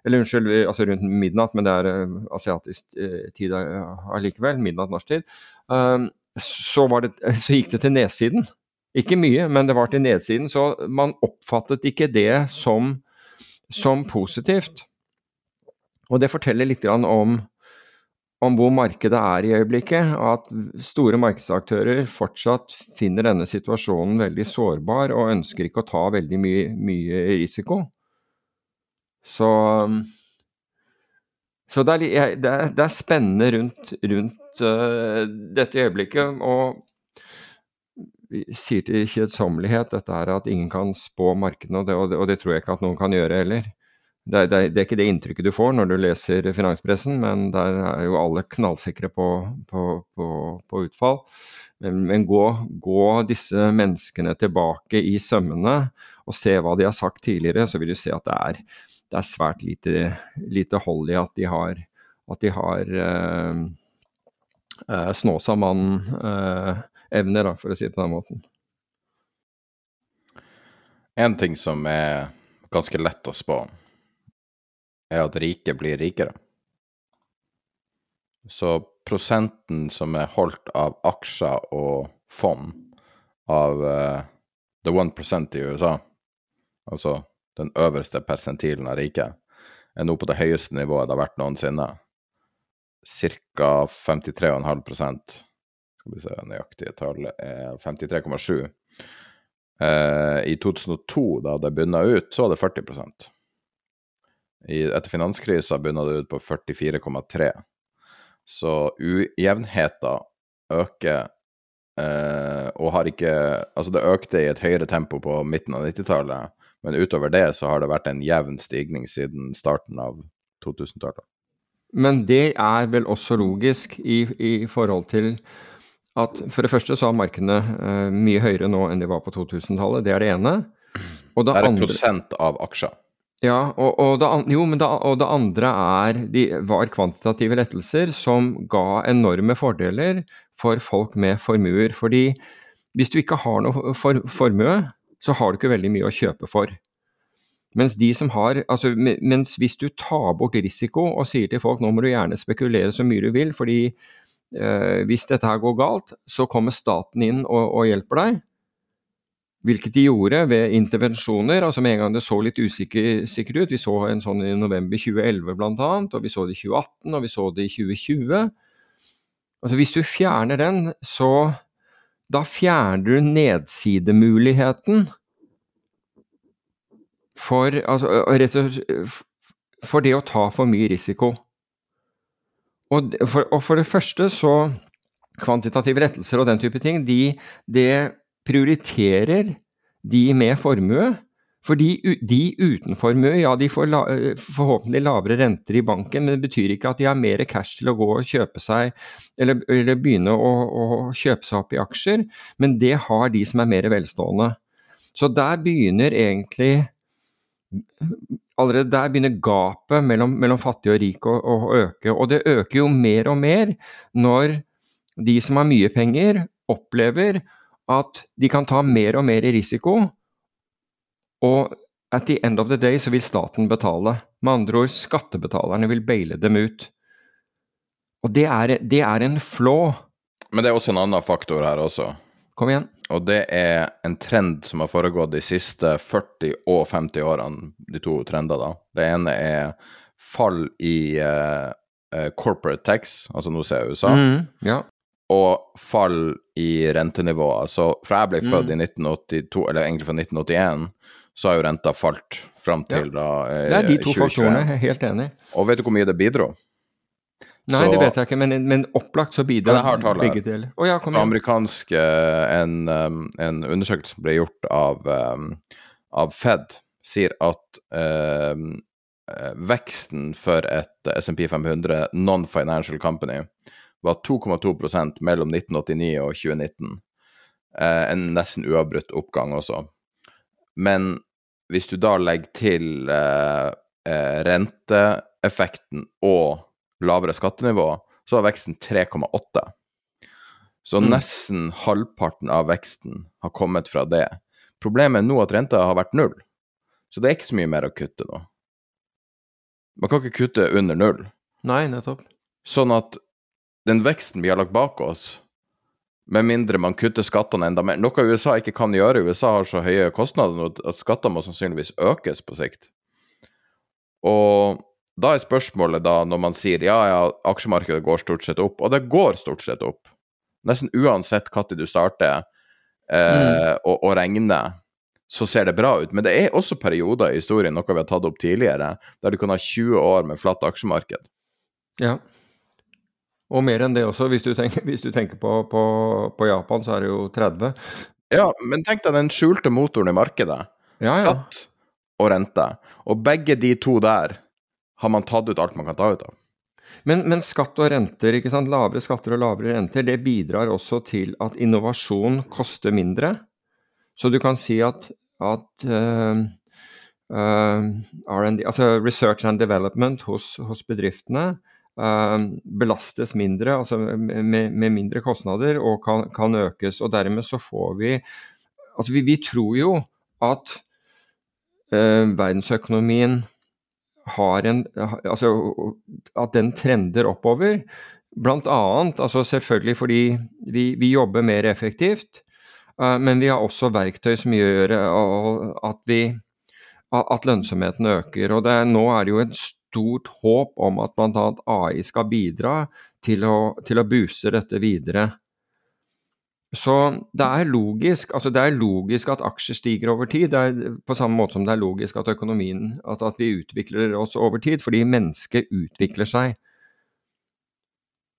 Eller unnskyld, altså rundt midnatt, men det er eh, asiatisk tid allikevel. Midnatt norsk tid. Så, det, så gikk det til nedsiden. Ikke mye, men det var til nedsiden, så man oppfattet ikke det som, som positivt. Og det forteller litt om, om hvor markedet er i øyeblikket. At store markedsaktører fortsatt finner denne situasjonen veldig sårbar og ønsker ikke å ta veldig mye, mye risiko. Så, så det, er, det, er, det, er, spennende rundt, rundt uh, dette øyeblikket. og sier til kjedsommelighet dette er at ingen kan spå markedene, og det, og, og det, tror jeg ikke at noen kan gjøre heller. Det, det, det, er ikke det inntrykket du får når du leser finanspressen, men der er jo alle knallsikre på, på, på, på utfall. Men, men gå, gå, disse menneskene tilbake i sømmene og se hva de har sagt tidligere, så vil du se at det er, er svært lite, lite, hold i at de har, at de har eh, eh, Snåsamannen eh, for å si det på den måten. En ting som er ganske lett å spå, er at rike blir rikere. Så prosenten som er holdt av aksjer og fond av uh, the one percent i USA, altså den øverste persentilen av riket, er nå på det høyeste nivået det har vært noensinne. Ca. 53,5% skal vi se, nøyaktige tall er 53,7. Uh, I 2002, da det bunna ut, så var det 40 I, Etter finanskrisa bunna det ut på 44,3 Så ujevnheter øker eh, og har ikke Altså, det økte i et høyere tempo på midten av 90-tallet, men utover det så har det vært en jevn stigning siden starten av 2000-tallet. Men det er vel også logisk i, i forhold til at for det første så har markedene eh, mye høyere nå enn de var på 2000-tallet. Det er det ene. Og det, det er andre... prosent av aksjer. Ja, og, og, det, jo, det, og det andre er de var kvantitative lettelser som ga enorme fordeler for folk med formuer. Fordi hvis du ikke har noe for, formue, så har du ikke veldig mye å kjøpe for. Mens, de som har, altså, mens hvis du tar bort risiko og sier til folk nå må du gjerne spekulere så mye du vil, fordi eh, hvis dette her går galt, så kommer staten inn og, og, hjelper deg. Hvilket de gjorde ved intervensjoner. altså Med en gang det så litt usikkert ut. Vi så en sånn i november 2011 bl.a., og vi så det i 2018 og vi så det i 2020. Altså Hvis du fjerner den, så da fjerner du nedsidemuligheten for, altså, for det å ta for mye risiko. Og for, og for, det første så Kvantitative rettelser og den type ting, de, det prioriterer de med formue. Fordi de uten formue, ja, de får la, forhåpentlig lavere renter i banken, men det betyr ikke at de har mer cash til å gå og kjøpe seg, eller, eller begynne å, å, kjøpe seg opp i aksjer, men det har de som er mer velstående. Så der begynner egentlig allerede der begynner gapet mellom, mellom fattig og rik å, å, øke. Og det øker jo mer og mer når de som har mye penger, opplever at de kan ta mer og mer risiko, og at the end of the day så vil staten betale. Med andre ord, skattebetalerne vil baile dem ut. Og det er, det er en flå. Men det er også en annen faktor her også. Kom igjen. Og det er en trend som har foregått de siste 40 og 50 årene, de to trender, da. Det ene er fall i uh, corporate tax, altså nå ser jeg USA, Mm, ja. og fall i rentenivået. Så fra jeg ble født Mm. i 1982, eller egentlig fra 1981, så har jo renta falt fram til da eh, Det er de to 2021. faktorene, jeg er helt enig. Og vet du hvor mye det bidro? Nei, Så- det vet jeg ikke, men, men opplagt så bidrar begge deler. Å ja, amerikansk eh, en, en undersøkelse ble gjort av, av Fed, sier at eh, veksten for et SMP 500 non-financial company var 2,2% mellom 1989 og 2019. Eh, en nesten uavbrutt oppgang også. Men hvis du da legger til eh, eh, renteeffekten og lavere skattenivå, så var veksten 3,8. Så Mm. nesten halvparten av veksten har kommet fra det. Problemet er nå at renta har vært null, så det er ikke så mye mer å kutte nå. Man kan ikke kutte under null. Nei, nettopp. Sånn at den veksten vi har lagt bak oss, med mindre man kutter skattene enda mer Noe USA ikke kan gjøre. USA har så høye kostnader nå at skattene må sannsynligvis økes på sikt. Og da er spørsmålet da, når man sier ja, ja, aksjemarkedet går stort sett opp, og det går stort sett opp, nesten uansett når du starter eh, å, å regne, så ser det bra ut. Men det er også perioder i historien, noe vi har tatt opp tidligere, der du kan ha 20 år med flatt aksjemarked. Ja. Og mer enn det også. Hvis du tenker, hvis du tenker på, på, på Japan, så er det jo 30. Ja, men tenk deg den skjulte motoren i markedet. Ja, ja. Skatt og rente. Og begge de to der har man tatt ut alt man kan ta ut av. Men, men skatt og renter, ikke sant? lavere skatter og lavere renter, det bidrar også til at innovasjon koster mindre. Så du kan si at, at uh, uh, R&D, altså research and development hos, hos bedriftene eh, belastes mindre, altså med, med mindre kostnader, og kan, kan økes. Og dermed så får vi Altså vi, vi tror jo at uh, verdensøkonomien har en Altså at den trender oppover. Blant annet, altså selvfølgelig fordi vi, vi jobber mer effektivt, uh, men vi har også verktøy som gjør uh, at, vi, at lønnsomheten øker. Og er- nå er det jo et stort håp om at bl.a. AI skal bidra til å, til å buse dette videre. Så det er logisk altså det er logisk at aksjer stiger over tid, det er på samme måte som det er logisk at økonomien at, at vi utvikler oss over tid, fordi mennesket utvikler seg.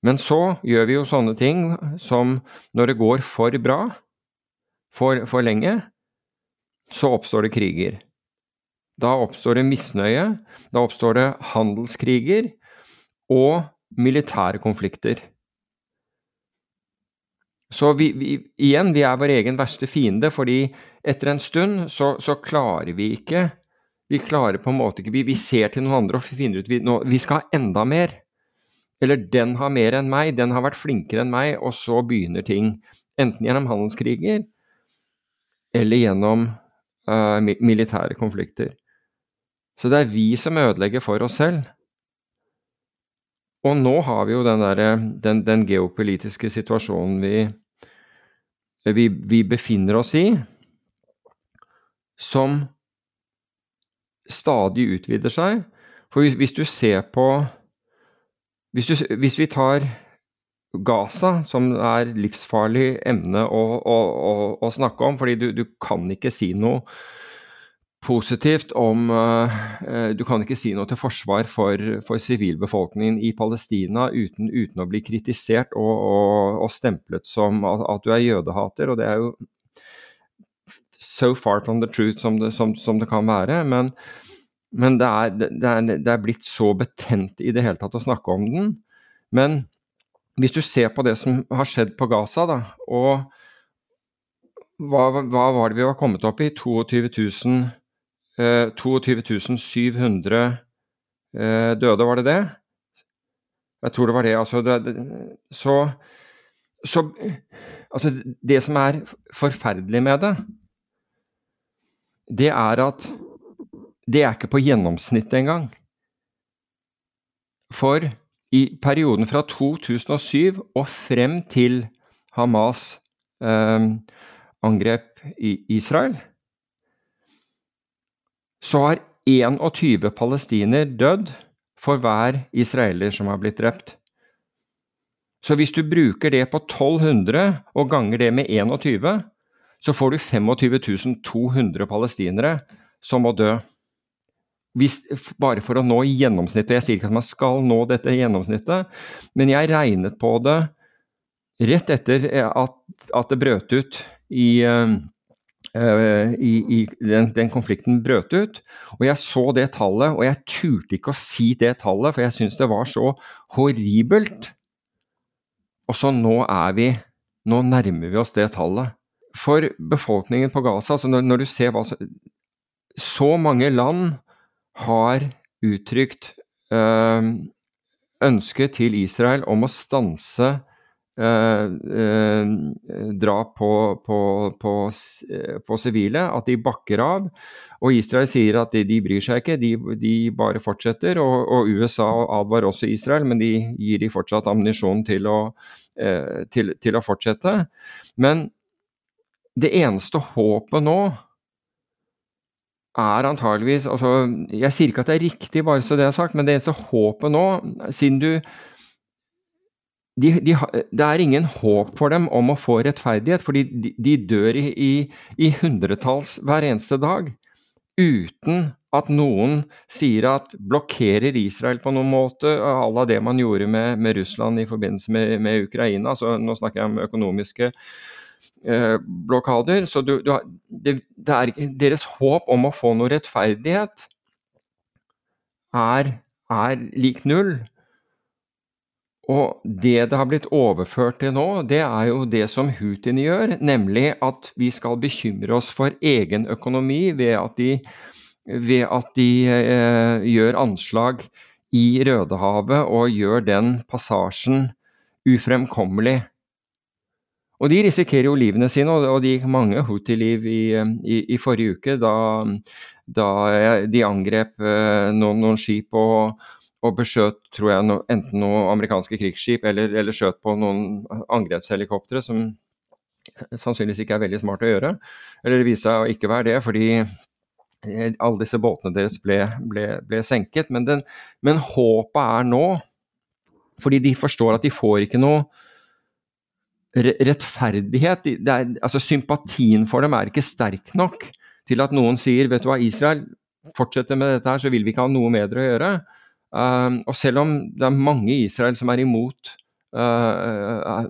Men så gjør vi jo sånne ting som når det går for bra, for, for lenge, så oppstår det kriger. Da oppstår det misnøye, da oppstår det handelskriger og militære konflikter. Så vi, vi, igjen, vi er vår egen verste fiende, fordi etter en stund så, så klarer vi ikke Vi klarer på en måte ikke Vi, vi ser til noen andre og finner ut vi, nå, vi skal ha enda mer. Eller den har mer enn meg, den har vært flinkere enn meg, og så begynner ting. Enten gjennom handelskriger eller gjennom uh, militære konflikter. Så det er vi som ødelegger for oss selv. Og nå har vi jo den, der, den, den geopolitiske situasjonen vi, vi, vi befinner oss i, som stadig utvider seg. For hvis, hvis du ser på hvis, du, hvis vi tar Gaza, som er livsfarlig emne å, å, å, å snakke om, fordi du, du kan ikke si noe positivt om uh, Du kan ikke si noe til forsvar for, sivilbefolkningen i Palestina uten, uten, å bli kritisert og, og, og stemplet som at, at, du er jødehater. Og det er jo so far from the truth som det, som, som det kan være. Men, men det, er, det, er, det, er, blitt så betent i det hele tatt å snakke om den. Men hvis du ser på det som har skjedd på Gaza, da, og hva, hva var det vi var kommet opp i? 22 000 Uh, 22 700 uh, døde, var det det? Jeg tror det var det. Altså, det, det, så så Altså, det som er forferdelig med det, det er at det er ikke på gjennomsnittet engang. For i perioden fra 2007 og frem til Hamas eh, angrep i Israel, så har 21 palestiner dødd for hver israeler som har blitt drept. Så hvis du bruker det på 1200 og ganger det med 21, så får du 25 200 palestinere som må dø. Hvis, bare for å nå gjennomsnittet. Jeg sier ikke at man skal nå dette gjennomsnittet, men jeg regnet på det rett etter at, at det brøt ut i, uh, i, i den, den, konflikten brøt ut. Og jeg så det tallet, og jeg turte ikke å si det tallet, for jeg syntes det var så horribelt. Og så nå er vi Nå nærmer vi oss det tallet. For befolkningen på Gaza, altså når, når du ser hva så, mange land har uttrykt øh, ønske til Israel om å stanse drap på, på, på, på, sivile, at de bakker av. Og Israel sier at de, de bryr seg ikke, de, de bare fortsetter. Og, og, USA advarer også Israel, men de gir de fortsatt ammunisjon til, eh, til, til, å fortsette. Men det eneste håpet nå er antageligvis altså, Jeg sier ikke at det er riktig, bare så det er sagt, men det eneste håpet nå, siden du de, de, det er ingen håp for dem om å få rettferdighet, fordi de, de dør i, i, i hundretalls hver eneste dag uten at noen sier at blokkerer Israel på noen måte à la det man gjorde med, med Russland i forbindelse med, med, Ukraina. Så nå snakker jeg om økonomiske eh, blokader. Så du, du, det, det er, deres håp om å få noe rettferdighet er, er lik null. Og det det har blitt overført til nå, det er jo det som Hutiene gjør, nemlig at vi skal bekymre oss for egen økonomi ved at de, ved at de eh, gjør anslag i Rødehavet og gjør den passasjen ufremkommelig. Og de risikerer jo livene sine, og det gikk mange Houthi-liv i, i, i, forrige uke da, da de angrep eh, noen, noen skip og, og beskjøt tror jeg, no, enten noen amerikanske krigsskip eller, eller skjøt på noen angrepshelikoptre, som sannsynligvis ikke er veldig smart å gjøre. Eller det viser seg å ikke være det, fordi eh, alle disse båtene deres ble, ble, ble senket. Men, den, men, håpet er nå, fordi de forstår at de får ikke noe rettferdighet. Er, altså Sympatien for dem er ikke sterk nok til at noen sier vet du hva, Israel fortsetter med dette her, så vil vi ikke ha noe med dere å gjøre. Um, og selv om det er mange i Israel som er imot uh,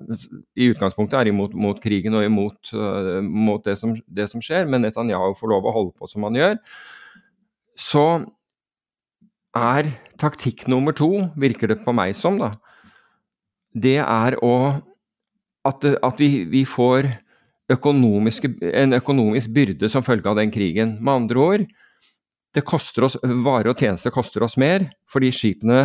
i utgangspunktet er imot mot krigen og imot uh, mot det, som, det, som, skjer, men Netanyahu får lov å holde på som han gjør, så er taktikk nummer to, virker det på meg som, da, det er å at, at vi, vi, får en økonomisk byrde som følge av den krigen. Med andre ord, det koster oss, Varer og tjenester koster oss mer fordi skipene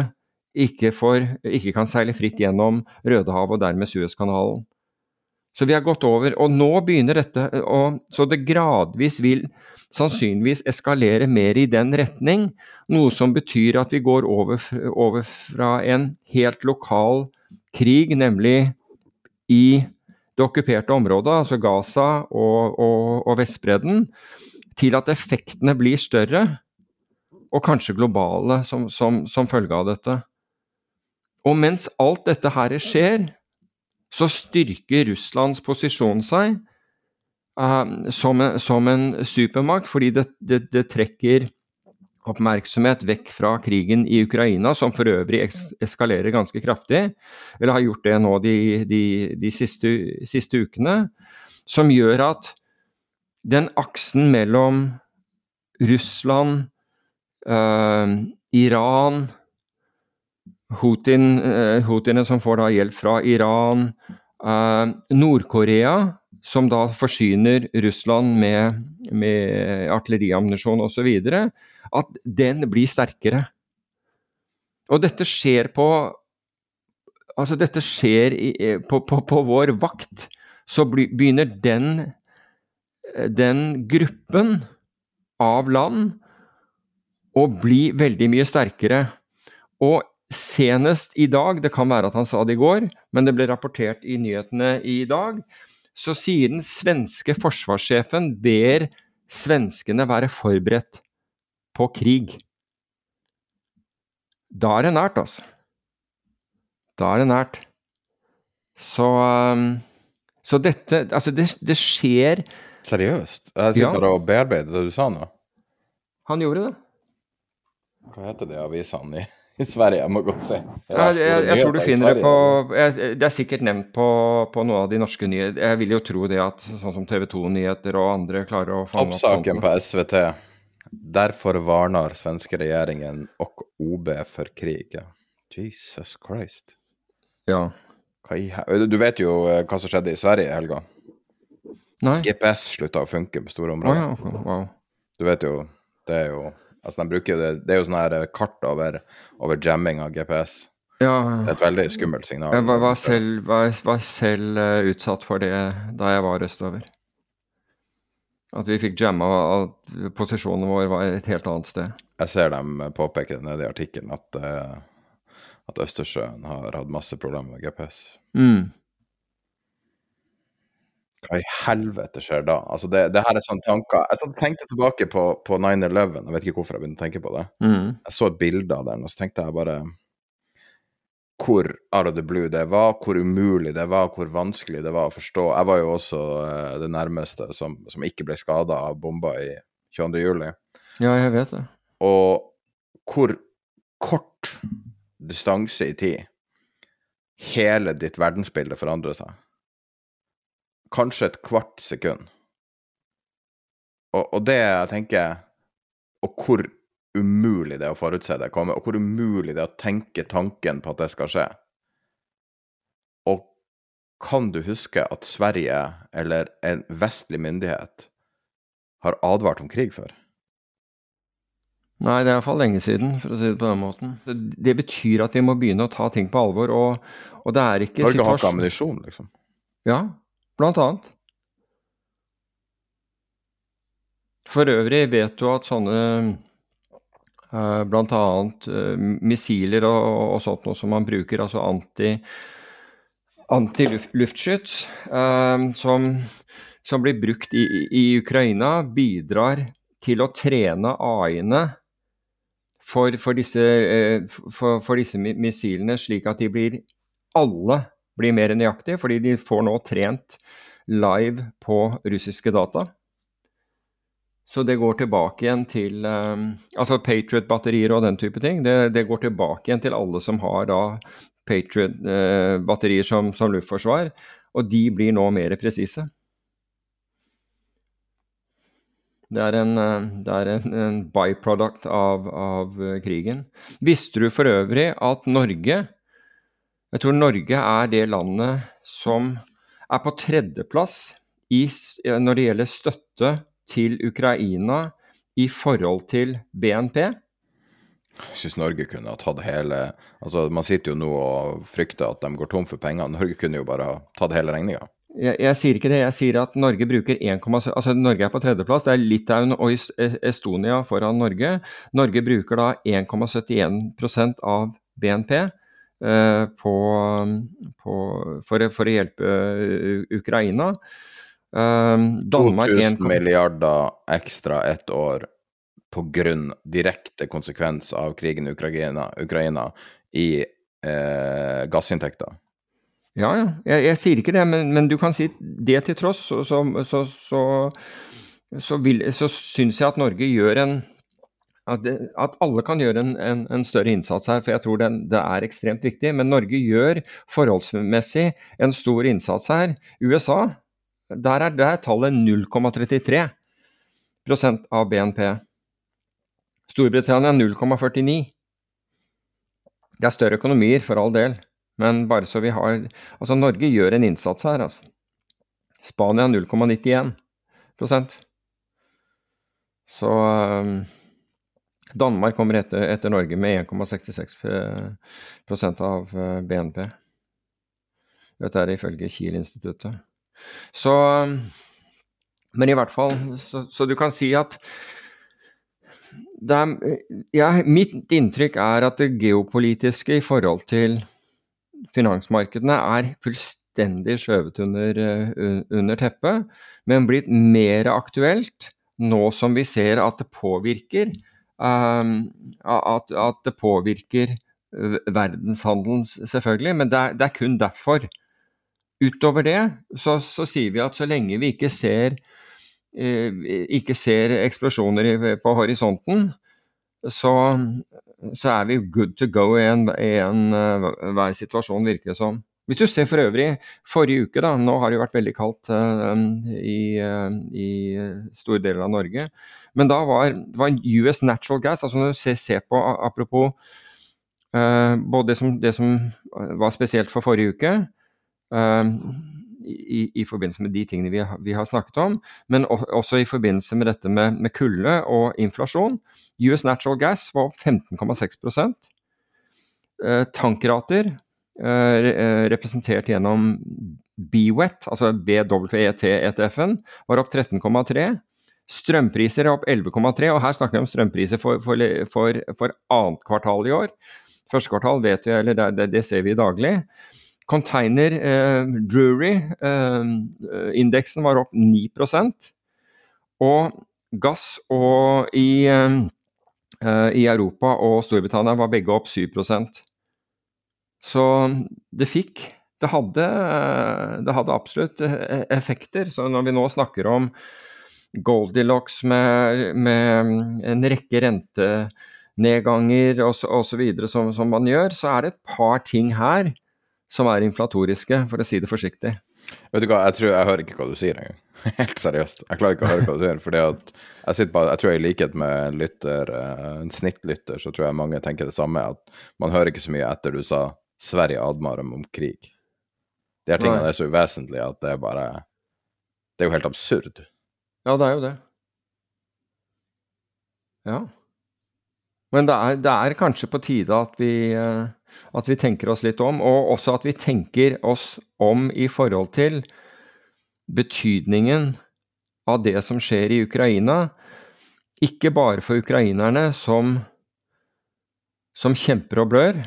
ikke, får, ikke kan seile fritt gjennom Rødehavet og dermed Suezkanalen. Så vi har gått over, og nå begynner dette å Så det gradvis vil sannsynligvis eskalere mer i den retning, noe som betyr at vi går over, over fra en helt lokal krig, nemlig i det okkuperte området, altså Gaza og, og, og Vestbredden, til at effektene blir større, og kanskje globale, som, som, som følge av dette. Og mens alt dette her skjer, så styrker Russlands posisjon seg uh, som, som, en, supermakt, fordi det, det, det, trekker oppmerksomhet vekk fra krigen i Ukraina, som for øvrig eskalerer ganske kraftig, eller har gjort det nå de, de, de siste, siste ukene, som gjør at den aksen mellom Russland, eh, Iran Houtin, eh, Houthiene som får da hjelp fra Iran, eh, Nord-Korea som da forsyner Russland med, med artilleriammunisjon osv., at den blir sterkere. Og dette skjer på Altså, dette skjer i, eh, på, på, på, vår vakt. Så begynner den, den gruppen av land å bli veldig mye sterkere. Og senest i dag, det kan være at han sa det i går, men det ble rapportert i nyhetene i dag, så sier den svenske forsvarssjefen ber svenskene være forberedt på krig. Da er det nært, altså. Da er det nært. Så, um, så dette Altså, det, det, skjer Seriøst? Jeg sitter bare og bearbeider det du sa nå. Han gjorde det. Hva heter de avisene i, i Sverige? Jeg må gå og se. Jeg, jeg, jeg, jeg tror du finner det på Det er sikkert nevnt på, på, noen av de norske nyheter. Jeg vil jo tro det at sånn som TV 2-nyheter og andre klarer å fange opp. Oppsaken på SVT. Derfor varner svenske regjeringen og OB for krig. Jesus Christ. Ja. Du vet jo eh, hva som skjedde i Sverige i helga? Nei. GPS slutta å funke på store områder. Oh, ja. wow. Du vet jo Det er jo Altså, de bruker det Det er jo sånn her eh, kart over, over jamming av GPS. Ja. Det er et veldig skummelt signal. Jeg var, var, selv, var, var selv uh, utsatt for det da jeg var østover. At vi fikk jamma at posisjonen vår var et helt annet sted. Jeg ser dem påpeke nede i artikkelen at uh, at Østersjøen har hatt masse problemer med GPS. Mm. Hva i helvete skjer da? Altså det, det her er sånne tanker Jeg tenkte tilbake på, på 9-11, jeg vet ikke hvorfor jeg begynte å tenke på det. Mm. Jeg så et bilde av den, og så tenkte jeg bare hvor out of the blue det var, hvor umulig det var, hvor vanskelig det var å forstå. Jeg var jo også uh, det nærmeste som, som ikke ble skada av bomba i 22. juli. Ja, jeg vet det. Og hvor kort distanse i tid, hele ditt verdensbilde forandrer seg. Kanskje et kvart sekund. Og, og det jeg tenker Og hvor umulig det er å forutse det kommer, og hvor umulig det er å tenke tanken på at det skal skje. Og kan du huske at Sverige, eller en vestlig myndighet, har advart om krig før? Nei, det er iallfall lenge siden, for å si det på den måten. Det, det, betyr at vi må begynne å ta ting på alvor, og, og det er ikke situasjonen Norge har ikke ammunisjon, liksom? Ja, blant annet. For øvrig vet du at sånne uh, blant annet uh, missiler og, og, sånt noe som man bruker, altså anti antiluftskyts, eh, som, som, blir brukt i, i Ukraina, bidrar til å trene AI-ene for, for, eh, for, for, disse, missilene, slik at de blir alle blir mer nøyaktige, fordi de får nå trent live på russiske data. Så det går tilbake igjen til um, Altså Patriot-batterier og den type ting. Det, det, går tilbake igjen til alle som har da Patriot-batterier uh, som, som luftforsvar. Og de blir nå mer presise. Det er en, eh, det er en, en byproduct av, av, eh, krigen. Visste du for øvrig at Norge Jeg tror Norge er det landet som er på tredjeplass i, eh, når det gjelder støtte til Ukraina i forhold til BNP. Jeg syns Norge kunne ha tatt hele altså Man sitter jo nå og frykter at de går tom for penger. Norge kunne jo bare ha tatt hele regninga. Jeg, jeg, sier ikke det, jeg sier at Norge bruker 1, altså Norge er på tredjeplass. Det er Litauen og Estonia foran Norge. Norge bruker da 1,71% av BNP på, på, for, for, å hjelpe uh, Ukraina. Um, Danmark 2000 milliarder ekstra ett år pga. direkte konsekvens av krigen i Ukraina, Ukraina i eh, gassinntekter. Ja, ja. Jeg, jeg, sier ikke det, men, men, du kan si det til tross, så, så, så, så, så, vil, så syns jeg at Norge gjør en at, det, at alle kan gjøre en, en, en, større innsats her, for jeg tror det, det er ekstremt viktig. Men Norge gjør forholdsmessig en stor innsats her. USA, der er, der tallet 0,33% av BNP. Storbritannia 0,49. Det er større økonomier, for all del. Men bare så vi har Altså, Norge gjør en innsats her, altså. Spania 0,91% Så Danmark kommer etter, etter Norge med 1,66 av uh, BNP. Dette er ifølge Kiel-instituttet. Så Men i hvert fall, så, så du kan si at er, ja, mitt inntrykk er at det geopolitiske i forhold til finansmarkedene er fullstendig skjøvet under, under teppet, men blitt mer aktuelt nå som vi ser at det påvirker at, at, det påvirker verdenshandelen, selvfølgelig, men det er, det er kun derfor. Utover det så, så, sier vi at så lenge vi ikke ser Eh, ikke ser eksplosjoner på horisonten, så, så, er vi good to go i en, en uh, hver situasjon, virker det som. Hvis du ser for øvrig forrige uke, da, nå har det jo vært veldig kaldt uh, i, uh, i, store deler av Norge, men da var, det var US Natural Gas, altså når du ser, ser på apropos både det som, det som, var spesielt for forrige uke, i, i, forbindelse med de tingene vi, vi, har snakket om, men også i forbindelse med dette med, med kulde og inflasjon. US Natural Gas var opp 15,6 eh, Tankrater, eh, eh, representert gjennom BWET, altså BWET-ETF-en, var opp 13,3. Strømpriser er opp 11,3, og her snakker vi om strømpriser for, for, for, for annet kvartal i år. Første kvartal vet vi, eller det, det ser vi daglig. Container eh, Drury-indeksen eh, var opp 9% og gass og i, eh, i, Europa og Storbritannia var begge opp 7 Så det fikk det hadde, det hadde absolutt eh, effekter. Så når vi nå snakker om Goldilocks med, med en rekke rentenedganger osv. Som, som man gjør, så er det et par ting her som er inflatoriske, for å si det forsiktig. Vet du hva, jeg tror jeg hører ikke hva du sier engang. Helt seriøst. Jeg klarer ikke å høre hva du sier. fordi at jeg bare, jeg tror i likhet med en lytter, eh, en snittlytter, så tror jeg mange tenker det samme. At man hører ikke så mye etter du sa 'Sverige advarer om krig'. De her tingene Nei. er så uvesentlige at det er bare Det er jo helt absurd. Ja, det er jo det. Ja. Men det er, det er kanskje på tide at vi uh at vi tenker oss litt om, og også at vi tenker oss om i forhold til betydningen av det som skjer i Ukraina. Ikke bare for ukrainerne som, som kjemper og blør,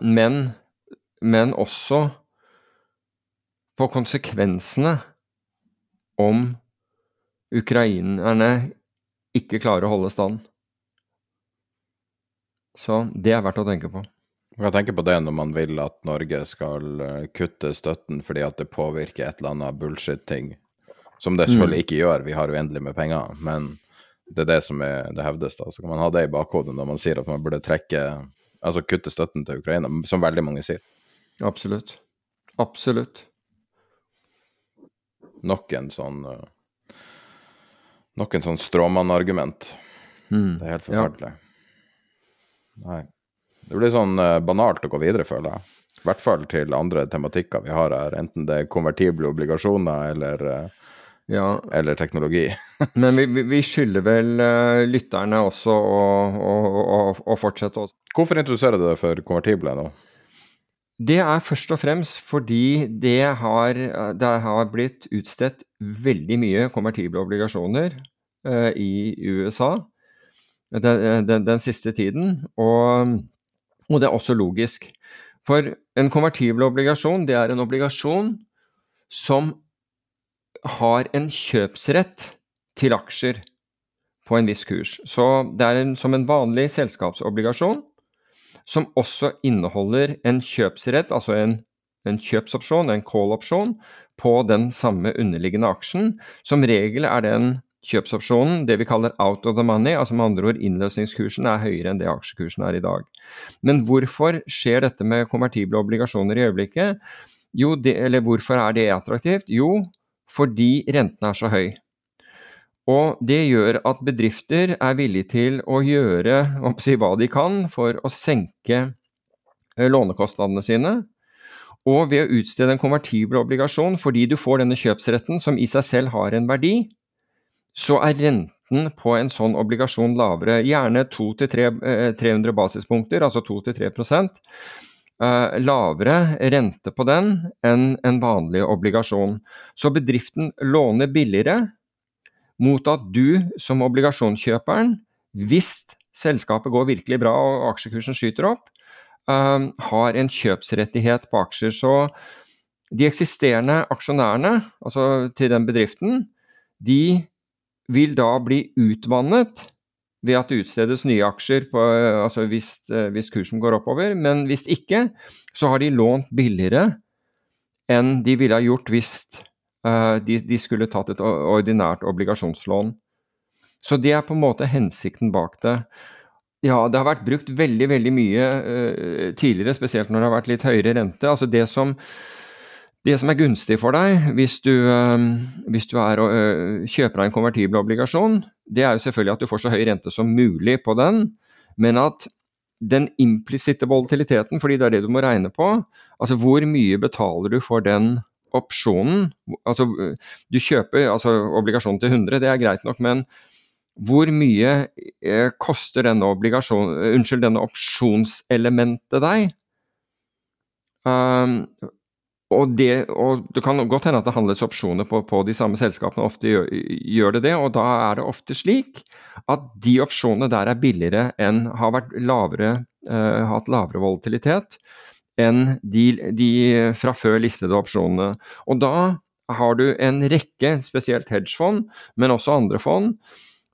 men, men også på konsekvensene om ukrainerne ikke klarer å holde stand. Så det er verdt å tenke på. Man kan tenke på det når man vil at Norge skal eh, kutte støtten fordi at det påvirker et eller annet bullshit-ting. Som det selvfølgelig mm. ikke gjør, vi har uendelig med penger. Men det er det som er, det hevdes, da. Så kan man ha det i bakhodet når man sier at man burde trekke Altså kutte støtten til Ukraina, som veldig mange sier. Absolutt. Absolutt. Nok en sånn uh, Nok en sånn stråmannargument. Mm. Det er helt forferdelig. Ja. Nei. Det blir sånn uh, banalt å gå videre, føler jeg. I hvert fall til andre tematikker vi har her, enten det er konvertible obligasjoner eller, uh, ja. eller teknologi. Men vi, vi skylder vel uh, lytterne også å, fortsette. Også. Hvorfor introduserer du deg for konvertible nå? Det er først og fremst fordi det har, det har blitt utstedt veldig mye konvertible obligasjoner uh, i USA den, den, den siste tiden. Og, og, det er også logisk. For en konvertibel obligasjon, det er en obligasjon som har en kjøpsrett til aksjer på en viss kurs. Så det er en, som en vanlig selskapsobligasjon, som også inneholder en kjøpsrett, altså en, en kjøpsopsjon, en call-opsjon, på den samme underliggende aksjen. Som regel er den Kjøpsopsjonen, det vi kaller out of the money, altså med andre ord innløsningskursen, er høyere enn det aksjekursen er i dag. Men hvorfor skjer dette med konvertible obligasjoner i øyeblikket? Jo, det, eller hvorfor er det attraktivt? Jo, fordi renten er så høy. Og det gjør at bedrifter er villige til å gjøre si, hva de kan for å senke eh, lånekostnadene sine. Og ved å utstede en konvertibel obligasjon fordi du får denne kjøpsretten som i seg selv har en verdi, så er renten på en sånn obligasjon lavere. Gjerne 200-300 eh, basispunkter, altså 2-3 eh, lavere rente på den enn en vanlig obligasjon. Så bedriften låner billigere mot at du som obligasjonskjøperen, hvis selskapet går virkelig bra og aksjekursen skyter opp, eh, har en kjøpsrettighet på aksjer. Så de eksisterende aksjonærene, altså til den bedriften, de vil da bli utvannet ved at det utstedes nye aksjer på, altså hvis, hvis, kursen går oppover. Men hvis ikke, så har de lånt billigere enn de ville ha gjort hvis uh, de, de, skulle tatt et ordinært obligasjonslån. Så det er på en måte hensikten bak det. Ja, det har vært brukt veldig, veldig mye uh, tidligere, spesielt når det har vært litt høyere rente. Altså det som det som er gunstig for deg hvis du, hvis du er, kjøper deg en konvertibel obligasjon, det er jo selvfølgelig at du får så høy rente som mulig på den, men at den implisitte volatiliteten, fordi det er det du må regne på, altså hvor mye betaler du for den opsjonen? Altså du kjøper altså obligasjonen til 100, det er greit nok, men hvor mye koster denne, unnskyld, denne opsjonselementet deg? Um, og det, og det, kan godt hende at det handles opsjoner på, på de samme selskapene, ofte gjør, gjør, det det. Og da er det ofte slik at de opsjonene der er billigere enn har vært lavere, uh, hatt lavere volatilitet enn de, de, fra før listede opsjonene. Og da har du en rekke, spesielt hedgefond, men også andre fond,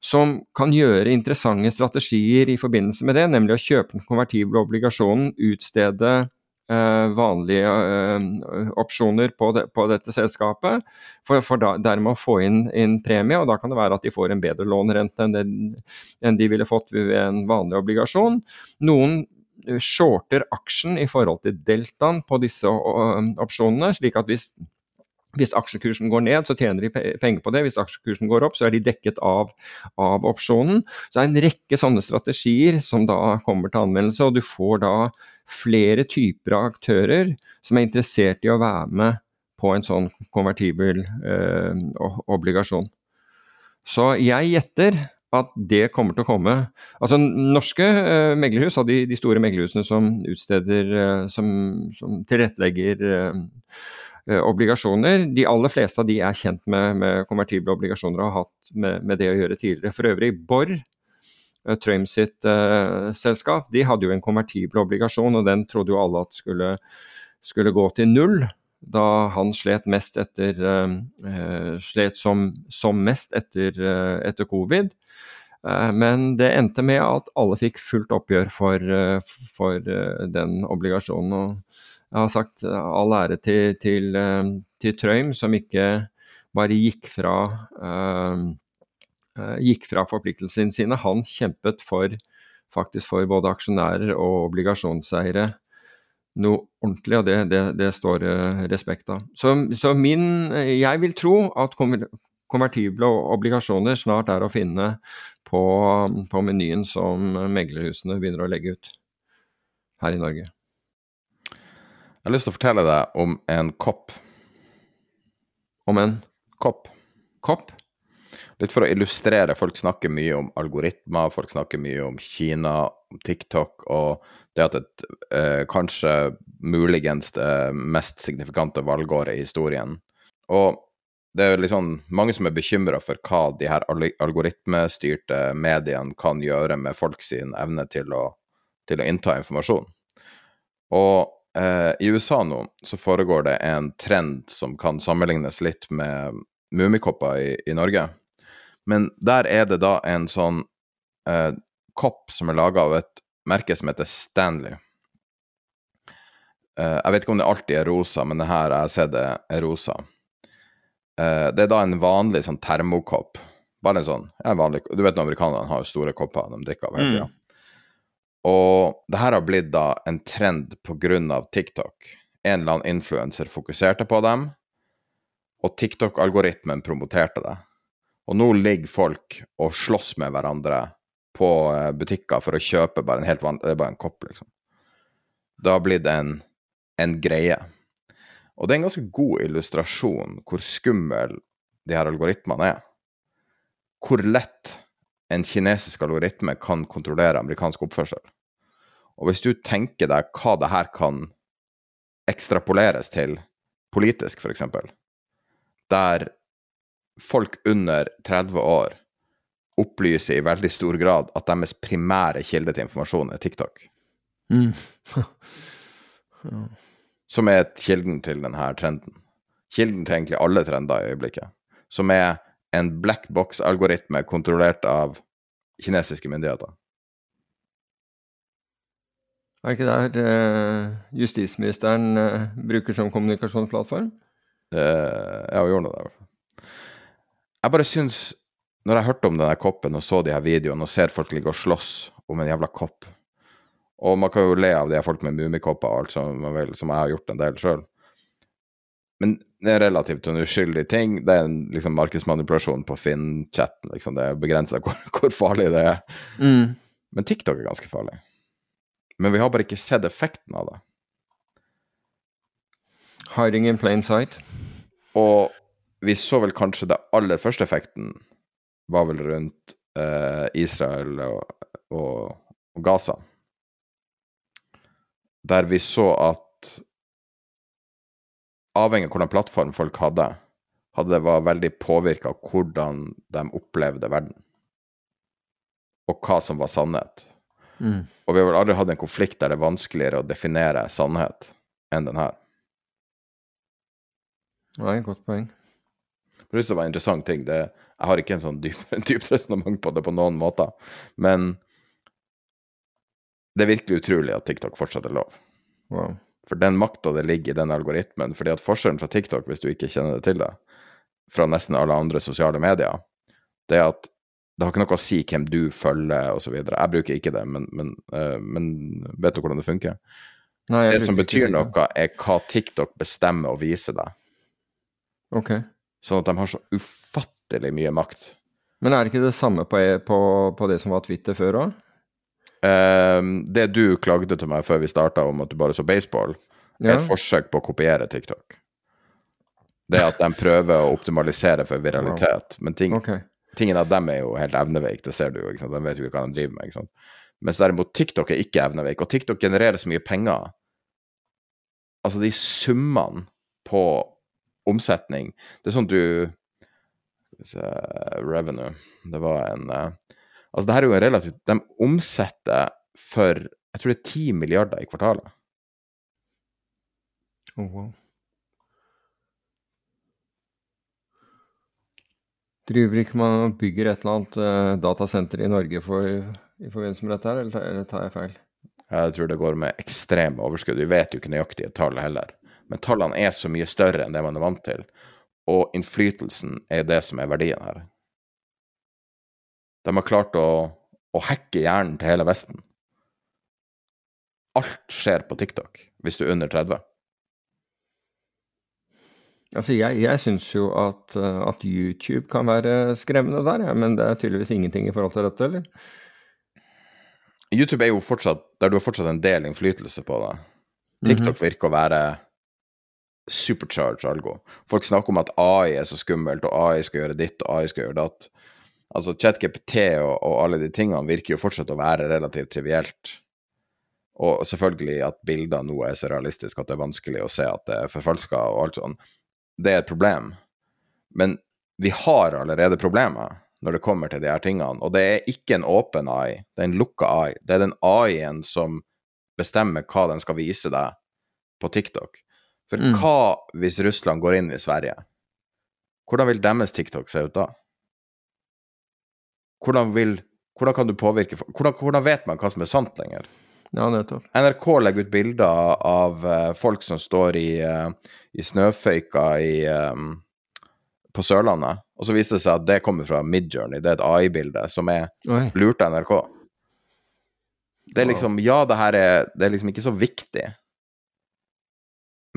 som kan gjøre interessante strategier i forbindelse med det, nemlig å kjøpe den konvertible obligasjonen, utstede vanlige uh, opsjoner på, de, på, dette selskapet, for, for da, dermed å få inn, inn, premie. og Da kan det være at de får en bedre lånerente enn, enn de ville fått ved en vanlig obligasjon. Noen shorter aksjen i forhold til deltaen på disse opsjonene, slik at hvis hvis aksjekursen går ned, så tjener de penger på det. Hvis aksjekursen går opp, så er de dekket av, av opsjonen. Så det er en rekke sånne strategier som da kommer til anvendelse, og du får da flere typer av aktører som er interessert i å være med på en sånn konvertibel eh, obligasjon. Så jeg gjetter at det kommer til å komme. Altså Norske eh, meglerhus, de, de, store meglerhusene som utsteder, eh, som, som tilrettelegger eh, eh, obligasjoner, de aller fleste av de er kjent med, med konvertible obligasjoner og har hatt med, med, det å gjøre tidligere. For øvrig, Borr Trøim sitt eh, selskap, de hadde jo en konvertibel obligasjon, og den trodde jo alle at skulle, skulle gå til null. Da han slet mest etter eh, slet som, som, mest etter, uh, etter covid. Men det endte med at alle fikk fullt oppgjør for, for den obligasjonen. Og jeg har sagt all ære til, til, til Trøim, som ikke bare gikk fra Eh, gikk fra forpliktelsene sine. Han kjempet for, faktisk for både aksjonærer og obligasjonseiere noe ordentlig, og det, det, det står uh, respekt av. Så, så, min Jeg vil tro at konvertible obligasjoner snart er å finne på, på menyen som meglerhusene begynner å legge ut her i Norge. Jeg har lyst til å fortelle deg om en kopp. Om en? Kopp. Kopp? Litt for å illustrere. Folk snakker mye om algoritmer, folk snakker mye om Kina, om TikTok, og det at et eh, kanskje muligens det mest signifikante valgåret i historien. Og det er liksom mange som er bekymra for hva de her algoritmestyrte mediene kan gjøre med folk sin evne til å, til å innta informasjon. Og eh, i USA nå så foregår det en trend som kan sammenlignes litt med mummikopper i, i Norge. Men der er det da en sånn eh, kopp som er laga av et merke som heter Stanley. Eh, jeg vet ikke om det alltid er rosa, men det her jeg har sett det er rosa. Eh, det er da en vanlig sånn termokopp. Bare en sånn ja, en vanlig, Du vet når amerikanerne har store kopper de drikker av hele tida. Mm. Og det her har blitt da en trend på grunn av TikTok. En eller annen influenser fokuserte på dem, og TikTok-algoritmen promoterte det. Og nå ligger folk og slåss med hverandre på eh, butikker for å kjøpe bare en helt vanlig Det er bare en kopp, liksom. Det har blitt en, en greie. Og det er en ganske god illustrasjon hvor skummel de her algoritmene er. Hvor lett en kinesisk algoritme kan kontrollere amerikansk oppførsel. Og hvis du tenker deg hva det her kan ekstrapoleres til politisk, f.eks., der folk under 30 år opplyser i veldig stor grad at deres primære kilde til informasjon er TikTok. Mm. Som er kilden til denne trenden. Kilden til egentlig alle trender i øyeblikket. Som er en black box-algoritme kontrollert av kinesiske myndigheter. Er det ikke der eh, justisministeren eh, bruker som kommunikasjonsplattform? Eh, ja, hun gjorde nå det, i hvert fall. Jeg bare syns Når jeg hørte om denne koppen og så de her videoene og ser folk ligge og slåss om en jævla kopp Og man kan jo le av de her folk med mummikopper og alt som man vil, som jeg har gjort en del sjøl. Men det er relativt en uskyldig ting. Det er en liksom, markedsmanipulasjon på Finn-chatten. Liksom. Det er begrensa hvor, hvor farlig det er. Mm. Men TikTok er ganske farlig. Men vi har bare ikke sett effekten av det. Hiding in plain sight. Og vi så vel kanskje det aller første effekten var vel rundt eh, Israel og, og, og Gaza. Der vi så at avhengig av hvordan plattform folk hadde, hadde det var veldig påvirka av hvordan de opplevde verden. Og hva som var sannhet. Mm. Og vi har vel aldri hatt en konflikt der det er vanskeligere å definere sannhet enn den her. Nei, godt poeng. For det var en interessant ting. Det, jeg har ikke en sånn dyp, dypt resonnement på det på noen måter, men det er virkelig utrolig at TikTok fortsatt er lov. Wow. For den makta det ligger i den algoritmen. fordi at forskjellen fra TikTok, hvis du ikke kjenner det til det, fra nesten alle andre sosiale medier, det er at det har ikke noe å si hvem du følger osv. Jeg bruker ikke det, men, men, uh, men, vet du hvordan det funker? Nei, det som betyr noe, er hva TikTok bestemmer å vise deg. Ok. Sånn at de har så ufattelig mye makt. Men er det ikke det samme på, på, på det som var Twitter før òg? Um, det du klagde til meg før vi starta om at du bare så baseball, ja. er et forsøk på å kopiere TikTok. Det at de prøver å optimalisere for viralitet. Men ting, okay. tingen av dem er jo helt evneveik, det ser du jo. De vet jo ikke hva de driver med. ikke sant? Mens derimot TikTok er ikke evneveik, og TikTok genererer så mye penger. Altså, de summene på omsetning Det er sånn du Revenue Det var en uh, Altså, det her er jo en relativt De omsetter for jeg tror det er 10 milliarder i kvartalet. Oh, wow. Driver ikke man og bygger et eller annet uh, datasenter i Norge for, i forbindelse med dette, her, eller, eller tar jeg feil? Jeg tror det går med ekstreme overskudd. Vi vet jo ikke nøyaktige tall heller. Men tallene er så mye større enn det man er vant til. Og innflytelsen er det som er verdien her. De har klart å, å hacke hjernen til hele Vesten. Alt skjer på TikTok hvis du er under 30. Altså, jeg, jeg syns jo at, eh, at, YouTube kan være skremmende der, ja, men det er tydeligvis ingenting i forhold til dette, eller? YouTube er jo fortsatt der du har fortsatt en del innflytelse på det. TikTok mm -hmm. virker å være supercharged algo. Folk snakker om at AI er så skummelt, og AI skal gjøre ditt, og AI skal gjøre datt. Altså ChatGPT og, og alle de tingene virker jo fortsatt å være relativt trivielt. Og selvfølgelig at bilder nå er så realistiske at det er vanskelig å se at det er forfalska og alt sånn. Det er et problem. Men vi har allerede problemer når det kommer til de her tingene. Og det er ikke en åpen AI, det er en lukka AI. Det er den AI-en som bestemmer hva den skal vise deg på TikTok. For mm. hva hvis Russland går inn i Sverige? Hvordan vil deres TikTok se ut da? hvordan vil hvordan kan du påvirke hvordan, hvordan, vet man hva som er sant lenger? Ja, nettopp. NRK legger ut bilder av uh, folk som står i, uh, i snøføyka i, um, på Sørlandet, og så viser det seg at det kommer fra Midjourney, det er et AI-bilde som er Oi. lurt av NRK. Det er liksom Ja, det her er, det er liksom ikke så viktig,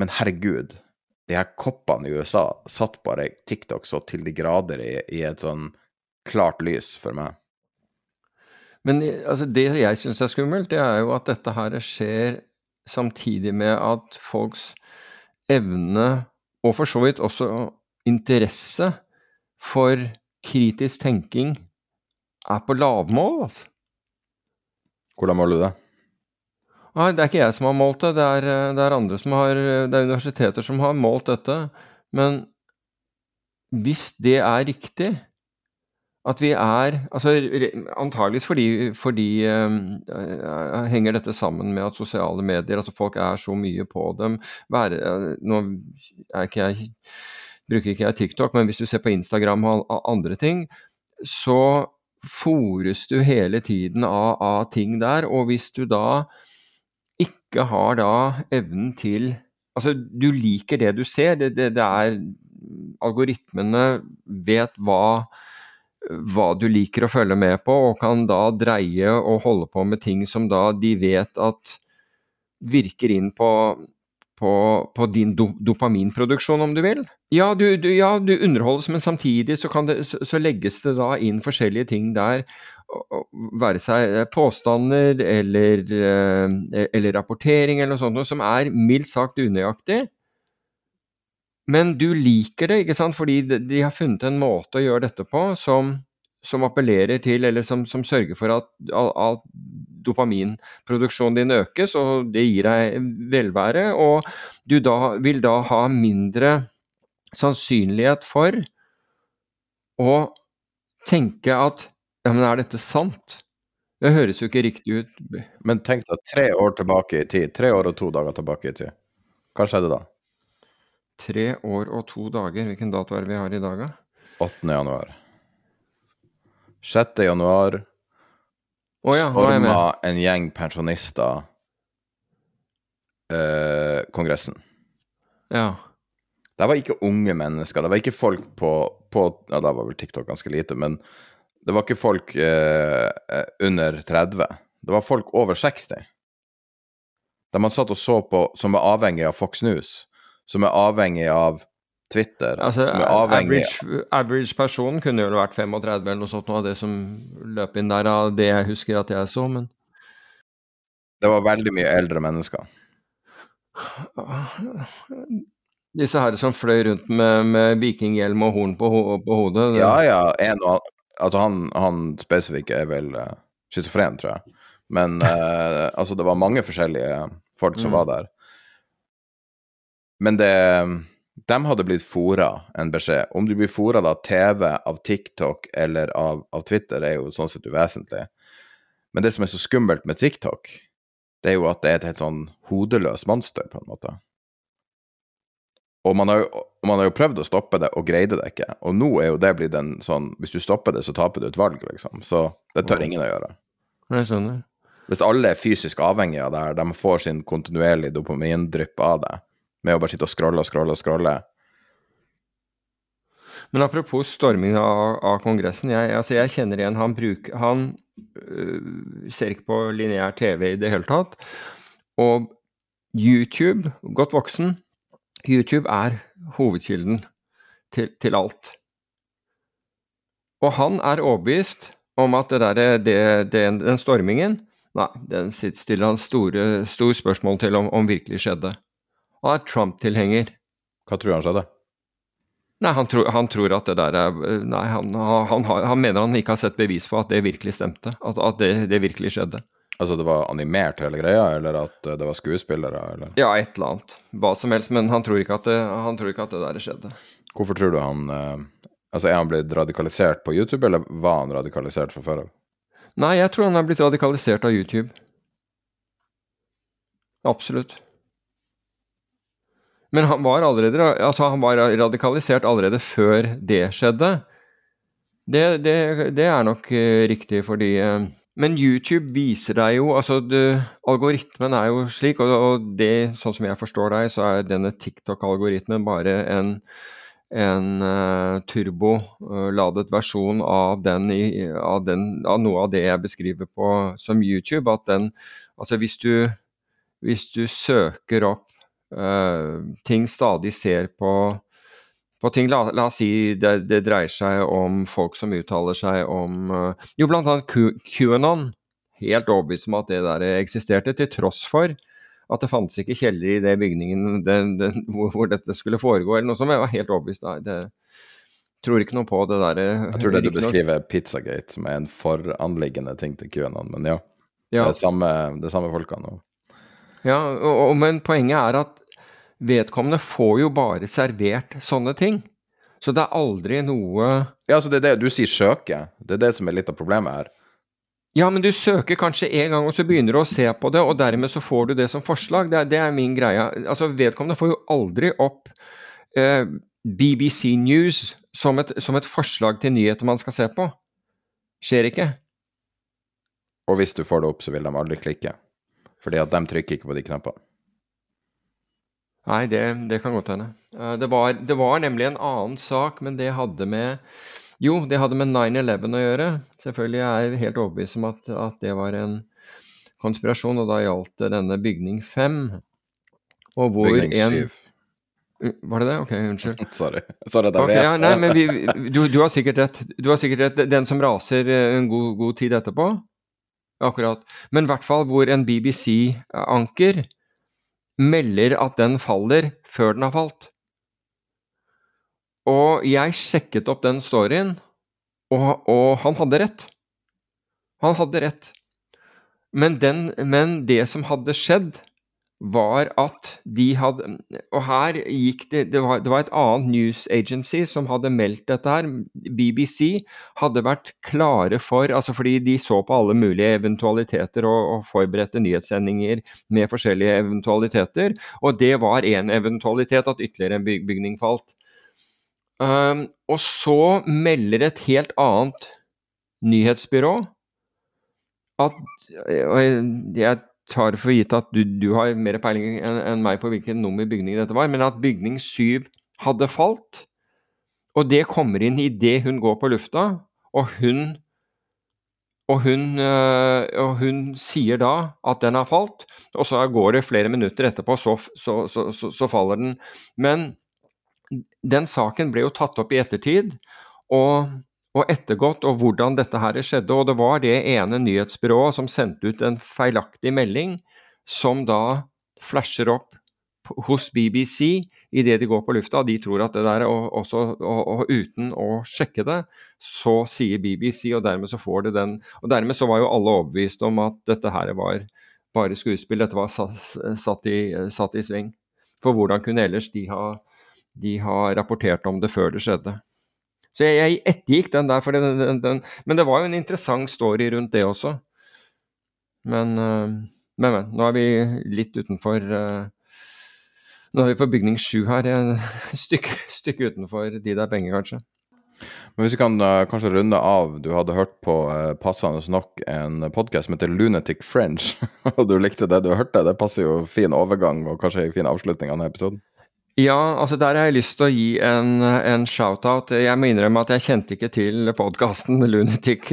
men herregud, de her koppene i USA satt bare TikTok så til de grader i, i et sånn klart lys for meg. Men altså, det jeg syns er skummelt, det er jo at dette her skjer samtidig med at folks evne, og for så vidt også interesse, for kritisk tenking er på lavmål. Hvordan måler du det? Nei, det er ikke jeg som har målt det, det er, eh, det er andre som har Det er universiteter som har målt dette. Men hvis det er riktig, at vi er altså Antageligvis fordi, fordi uh, henger dette sammen med at sosiale medier altså Folk er så mye på dem. Være, nå ikke jeg, bruker ikke jeg TikTok, men hvis du ser på Instagram og andre ting, så fòres du hele tiden av, av, ting der. Og hvis du da ikke har da evnen til Altså, du liker det du ser. Det, det, det er Algoritmene vet hva hva du liker å følge med på, og kan da dreie og holde på med ting som da de vet at virker inn på, på, på din do, dopaminproduksjon, om du vil. Ja du, du, ja, du, underholdes, men samtidig så, det, så, så, legges det da inn forskjellige ting der. Være seg påstander eller, eh, eller rapportering eller noe sånt, som er mildt sagt unøyaktig. Men du liker det, ikke sant, fordi de har funnet en måte å gjøre dette på som, som appellerer til, eller som, som sørger for at, at dopaminproduksjonen din økes, og det gir deg velvære. Og du da, vil da ha mindre sannsynlighet for å tenke at ja, men er dette sant? Det høres jo ikke riktig ut. Men tenk deg tre år tilbake i tid. Tre år og to dager tilbake i tid. Hva skjedde da? Tre år og to dager. Hvilken dato er det vi har i dag, da? 8. januar. 6. januar oh, ja, storma en gjeng pensjonister eh, Kongressen. Ja. Det var ikke unge mennesker. Det var ikke folk på, på Ja, da var vel TikTok ganske lite, men det var ikke folk eh, under 30. Det var folk over 60. Der man satt og så på, som er avhengig av Fox News som er avhengig av Twitter. Altså, som er avhengig average, average person kunne jo vært 35 eller noe sånt, noe av det som løp inn der av det jeg husker at jeg så, men Det var veldig mye eldre mennesker. Disse her som fløy rundt med, med vikinghjelm og horn på, på hodet? Det... Ja, ja. En, altså han, han spesifikke er vel uh, schizofren, tror jeg. Men uh, altså, det var mange forskjellige folk som mm. var der. Men det De hadde blitt fora en beskjed. Om du blir fora av TV, av TikTok eller av, av, Twitter, er jo sånn sett uvesentlig. Men det som er så skummelt med TikTok, det er jo at det er et helt sånn hodeløst monster, på en måte. Og man har, jo, man har jo prøvd å stoppe det, og greide det ikke. Og nå er jo det blitt en sånn Hvis du stopper det, så taper du et valg, liksom. Så det tør ingen å gjøre. Jeg skjønner. Hvis alle er fysisk avhengige av det her, de får sin kontinuerlige dopamindrypp av det, med å bare sitte og scrolle og scrolle og scrolle. Men apropos storming av, av Kongressen. Jeg, altså jeg, kjenner igjen han bruker Han øh, ser ikke på lineær TV i det hele tatt. Og YouTube, godt voksen, YouTube er hovedkilden til, til alt. Og han er overbevist om at det der, det, det, den stormingen Nei, den stiller han store, store spørsmål til om, om virkelig skjedde og er Trump-tilhenger. Hva tror han skjedde? Nei, han, tror, han tror at det der er Nei, han, han, han, mener han ikke har sett bevis for at det virkelig stemte. At, at det, det, virkelig skjedde. Altså det var animert hele greia, eller at det var skuespillere? Eller? Ja, et eller annet. Hva som helst. Men han tror ikke at det, han tror ikke at det der skjedde. Hvorfor tror du han uh, Altså Er han blitt radikalisert på YouTube, eller var han radikalisert fra før av? Nei, jeg tror han er blitt radikalisert av YouTube. Absolutt. Men han var, allerede, altså han var radikalisert allerede før det skjedde. Det, det, det er nok uh, riktig, fordi Men YouTube viser deg jo altså det, Algoritmen er jo slik, og, og, det, sånn som jeg forstår deg, så er denne TikTok-algoritmen bare en, en uh, turboladet versjon av, den, av, den, av, noe av det jeg beskriver på som YouTube. At den Altså hvis du, hvis du søker opp uh, ting stadig ser på, på ting. La, la, oss si det, det, dreier seg om folk som uttaler seg om uh, Jo, blant annet QAnon. Helt overbevist om at det der eksisterte, til tross for at det fantes ikke kjeller i det bygningen den, den, hvor, hvor, dette skulle foregå, eller noe som jeg var helt overbevist Nei, det tror ikke noe på det der. Jeg tror det du beskriver Pizzagate som er en foranliggende ting til QAnon, men ja. ja. Det er samme, det er samme folkene. Ja, og, og, men poenget er at vedkommende får jo bare servert sånne ting. Så det er aldri noe Ja, altså det er det du sier søke. Det er det som er litt av problemet her. Ja, men du søker kanskje en gang, og så begynner du å se på det, og dermed så får du det som forslag. Det er, det er min greie. Altså, vedkommende får jo aldri opp eh, BBC News som et, som et forslag til nyheter man skal se på. Skjer ikke. Og hvis du får det opp, så vil de aldri klikke. Fordi at de trykker ikke på de knappene. Nei, det, det kan godt hende. Eh, det var, det var nemlig en annen sak, men det hadde med Jo, det hadde med 9-11 å gjøre. Selvfølgelig er jeg helt overbevist om at, at, det var en konspirasjon, og da gjaldt det denne bygning 5. Og hvor Bygning en 7. Var det det? Ok, unnskyld. Sorry. Sorry at jeg Ok, vet. ja, nei, men vi, du, du har sikkert rett. Du har sikkert rett. Den som raser eh, en god, god tid etterpå? Akkurat. Men i hvert fall hvor en BBC-anker melder at den faller før den har falt. Og jeg sjekket opp den storyen, og, og han hadde rett. Han hadde rett. Men, den, men det som hadde skjedd, var at de hadde Og her gikk det det var, det var et annet news agency som hadde meldt dette her. BBC hadde vært klare for altså Fordi de så på alle mulige eventualiteter og, og forberedte nyhetssendinger med forskjellige eventualiteter. Og det var en eventualitet at ytterligere en byg bygning falt. Um, og så melder et helt annet nyhetsbyrå at jeg, jeg tar for gitt at du, du har mer peiling enn en meg på hvilken nummer bygning dette var, men at bygning 7 hadde falt. Og det kommer inn idet hun går på lufta, og hun og hun, øh, og hun sier da at den har falt, og så går det flere minutter etterpå, så, så, så, så faller den. Men den saken ble jo tatt opp i ettertid, og, og ettergått, og hvordan dette her skjedde. Og det var det ene nyhetsbyrået som sendte ut en feilaktig melding, som da flasher opp hos BBC idet de går på lufta. De tror at det der, og, også, og, og uten å sjekke det, så sier BBC, og dermed så får det den Og dermed så var jo alle overbevist om at dette her var bare skuespill, dette var satt, i, satt i sving. For hvordan kunne ellers de ha, de ha rapportert om det før det skjedde? Så jeg, jeg ettergikk den der, den, den, den, men det var jo en interessant story rundt det også. Men, øh, men, men nå er vi litt utenfor øh, Nå er vi på bygning sju her, et stykke, stykke utenfor de der penger, kanskje. Men hvis vi kan uh, kanskje runde av Du hadde hørt på uh, passende nok en podkast som heter Lunatic French, og du likte det du hørte. Det passer jo fin overgang og kanskje en fin avslutning av denne episoden. Ja, altså der har jeg lyst til å gi en, en shout-out. Jeg må innrømme at jeg kjente ikke til podkasten Lunatic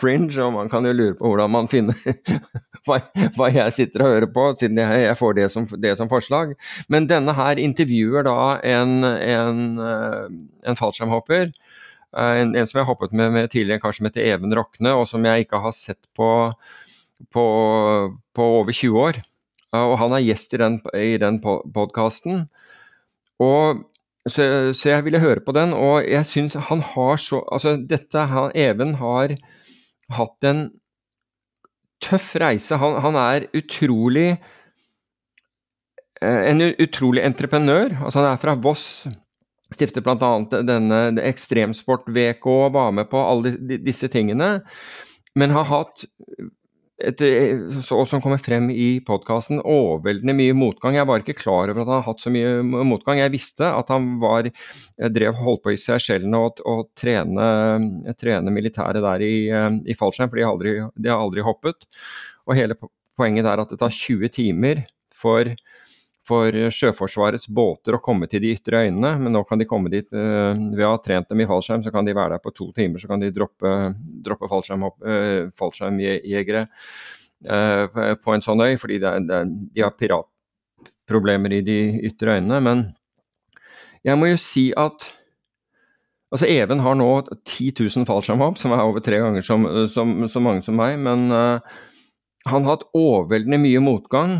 Fringe, og man kan jo lure på hvordan man finner hva, hva jeg sitter og hører på, siden jeg, jeg får det som, det som, forslag. Men denne her intervjuer da en, en, en fallskjermhopper. En, en, som jeg hoppet med, med tidligere, kanskje som heter Even Rokne, og som jeg ikke har sett på, på, på over 20 år. Og han er gjest i den, i den podkasten. Og så, så, jeg ville høre på den, og jeg syns han har så Altså, dette han, Even har hatt en tøff reise. Han, han er utrolig En utrolig entreprenør. Altså, han er fra Voss. Stiftet bl.a. denne Ekstremsport-VK var med på alle disse tingene. Men har hatt et, og som kommer frem i podkasten, overveldende mye motgang. Jeg var ikke klar over at han har hatt så mye motgang. Jeg visste at han var, drev, holdt på i Seychellene og, og trene, trene militæret der i, i fallskjerm, for de har, aldri, de har aldri hoppet. Og hele poenget er at det tar 20 timer for for Sjøforsvarets båter å komme til de ytre øynene, men nå kan de komme dit uh, ved å ha trent dem i fallskjerm, så kan de være der på to timer, så kan de droppe, droppe fallskjermjegere uh, fallskjerm på en sånn øy, fordi det er, det er, de har piratproblemer i de ytre øynene. Men jeg må jo si at Altså Even har nå 10 000 fallskjermhopp, som er over tre ganger så mange som meg, men han har hatt overveldende mye motgang.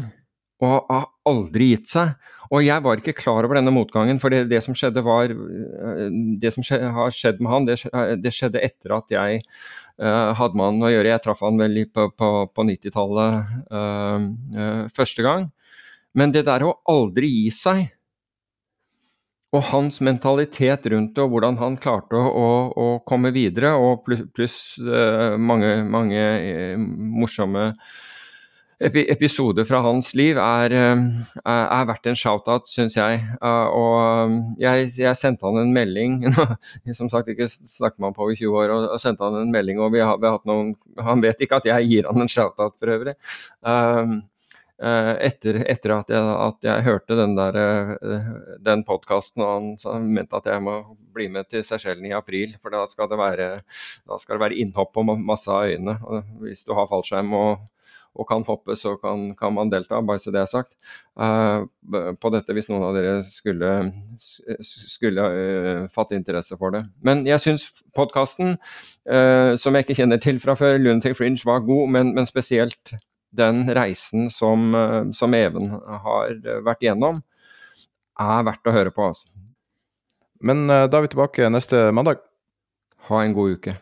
Og aldri gitt seg. Og jeg var ikke klar over denne motgangen, for det, det som skjedde var Det som skje, har skjedd med han, det, det skjedde etter at jeg uh, hadde med han å gjøre. Jeg traff han vel på, på, på 90-tallet uh, uh, første gang. Men det der å aldri gi seg, og hans mentalitet rundt det, og hvordan han klarte å, å, å komme videre, og pluss, pluss mange, mange morsomme episoder fra hans liv er, er, er verdt en shout-out, syns jeg. Og jeg, jeg, sendte han en melding Som sagt, ikke snakket med han på i 20 år, og, sendte han en melding, og vi har, vi har hatt noen Han vet ikke at jeg gir han en shout-out, for øvrig. Etter, etter at, jeg, at, jeg, hørte den, der, den podkasten, og han mente at jeg må bli med til Seychellen i april. For da skal det være, skal det være innhopp på masse av øyene. Hvis du har fallskjerm og og kan hoppe, så kan, kan, man delta, bare så det er sagt. Uh, på dette hvis noen av dere skulle, skulle uh, fatte interesse for det. Men jeg syns podkasten, uh, som jeg ikke kjenner til fra før, Lunatic Fringe, var god, men, men spesielt den reisen som, som, Even har vært gjennom, er verdt å høre på. Altså. Men da er vi tilbake neste mandag. Ha en god uke.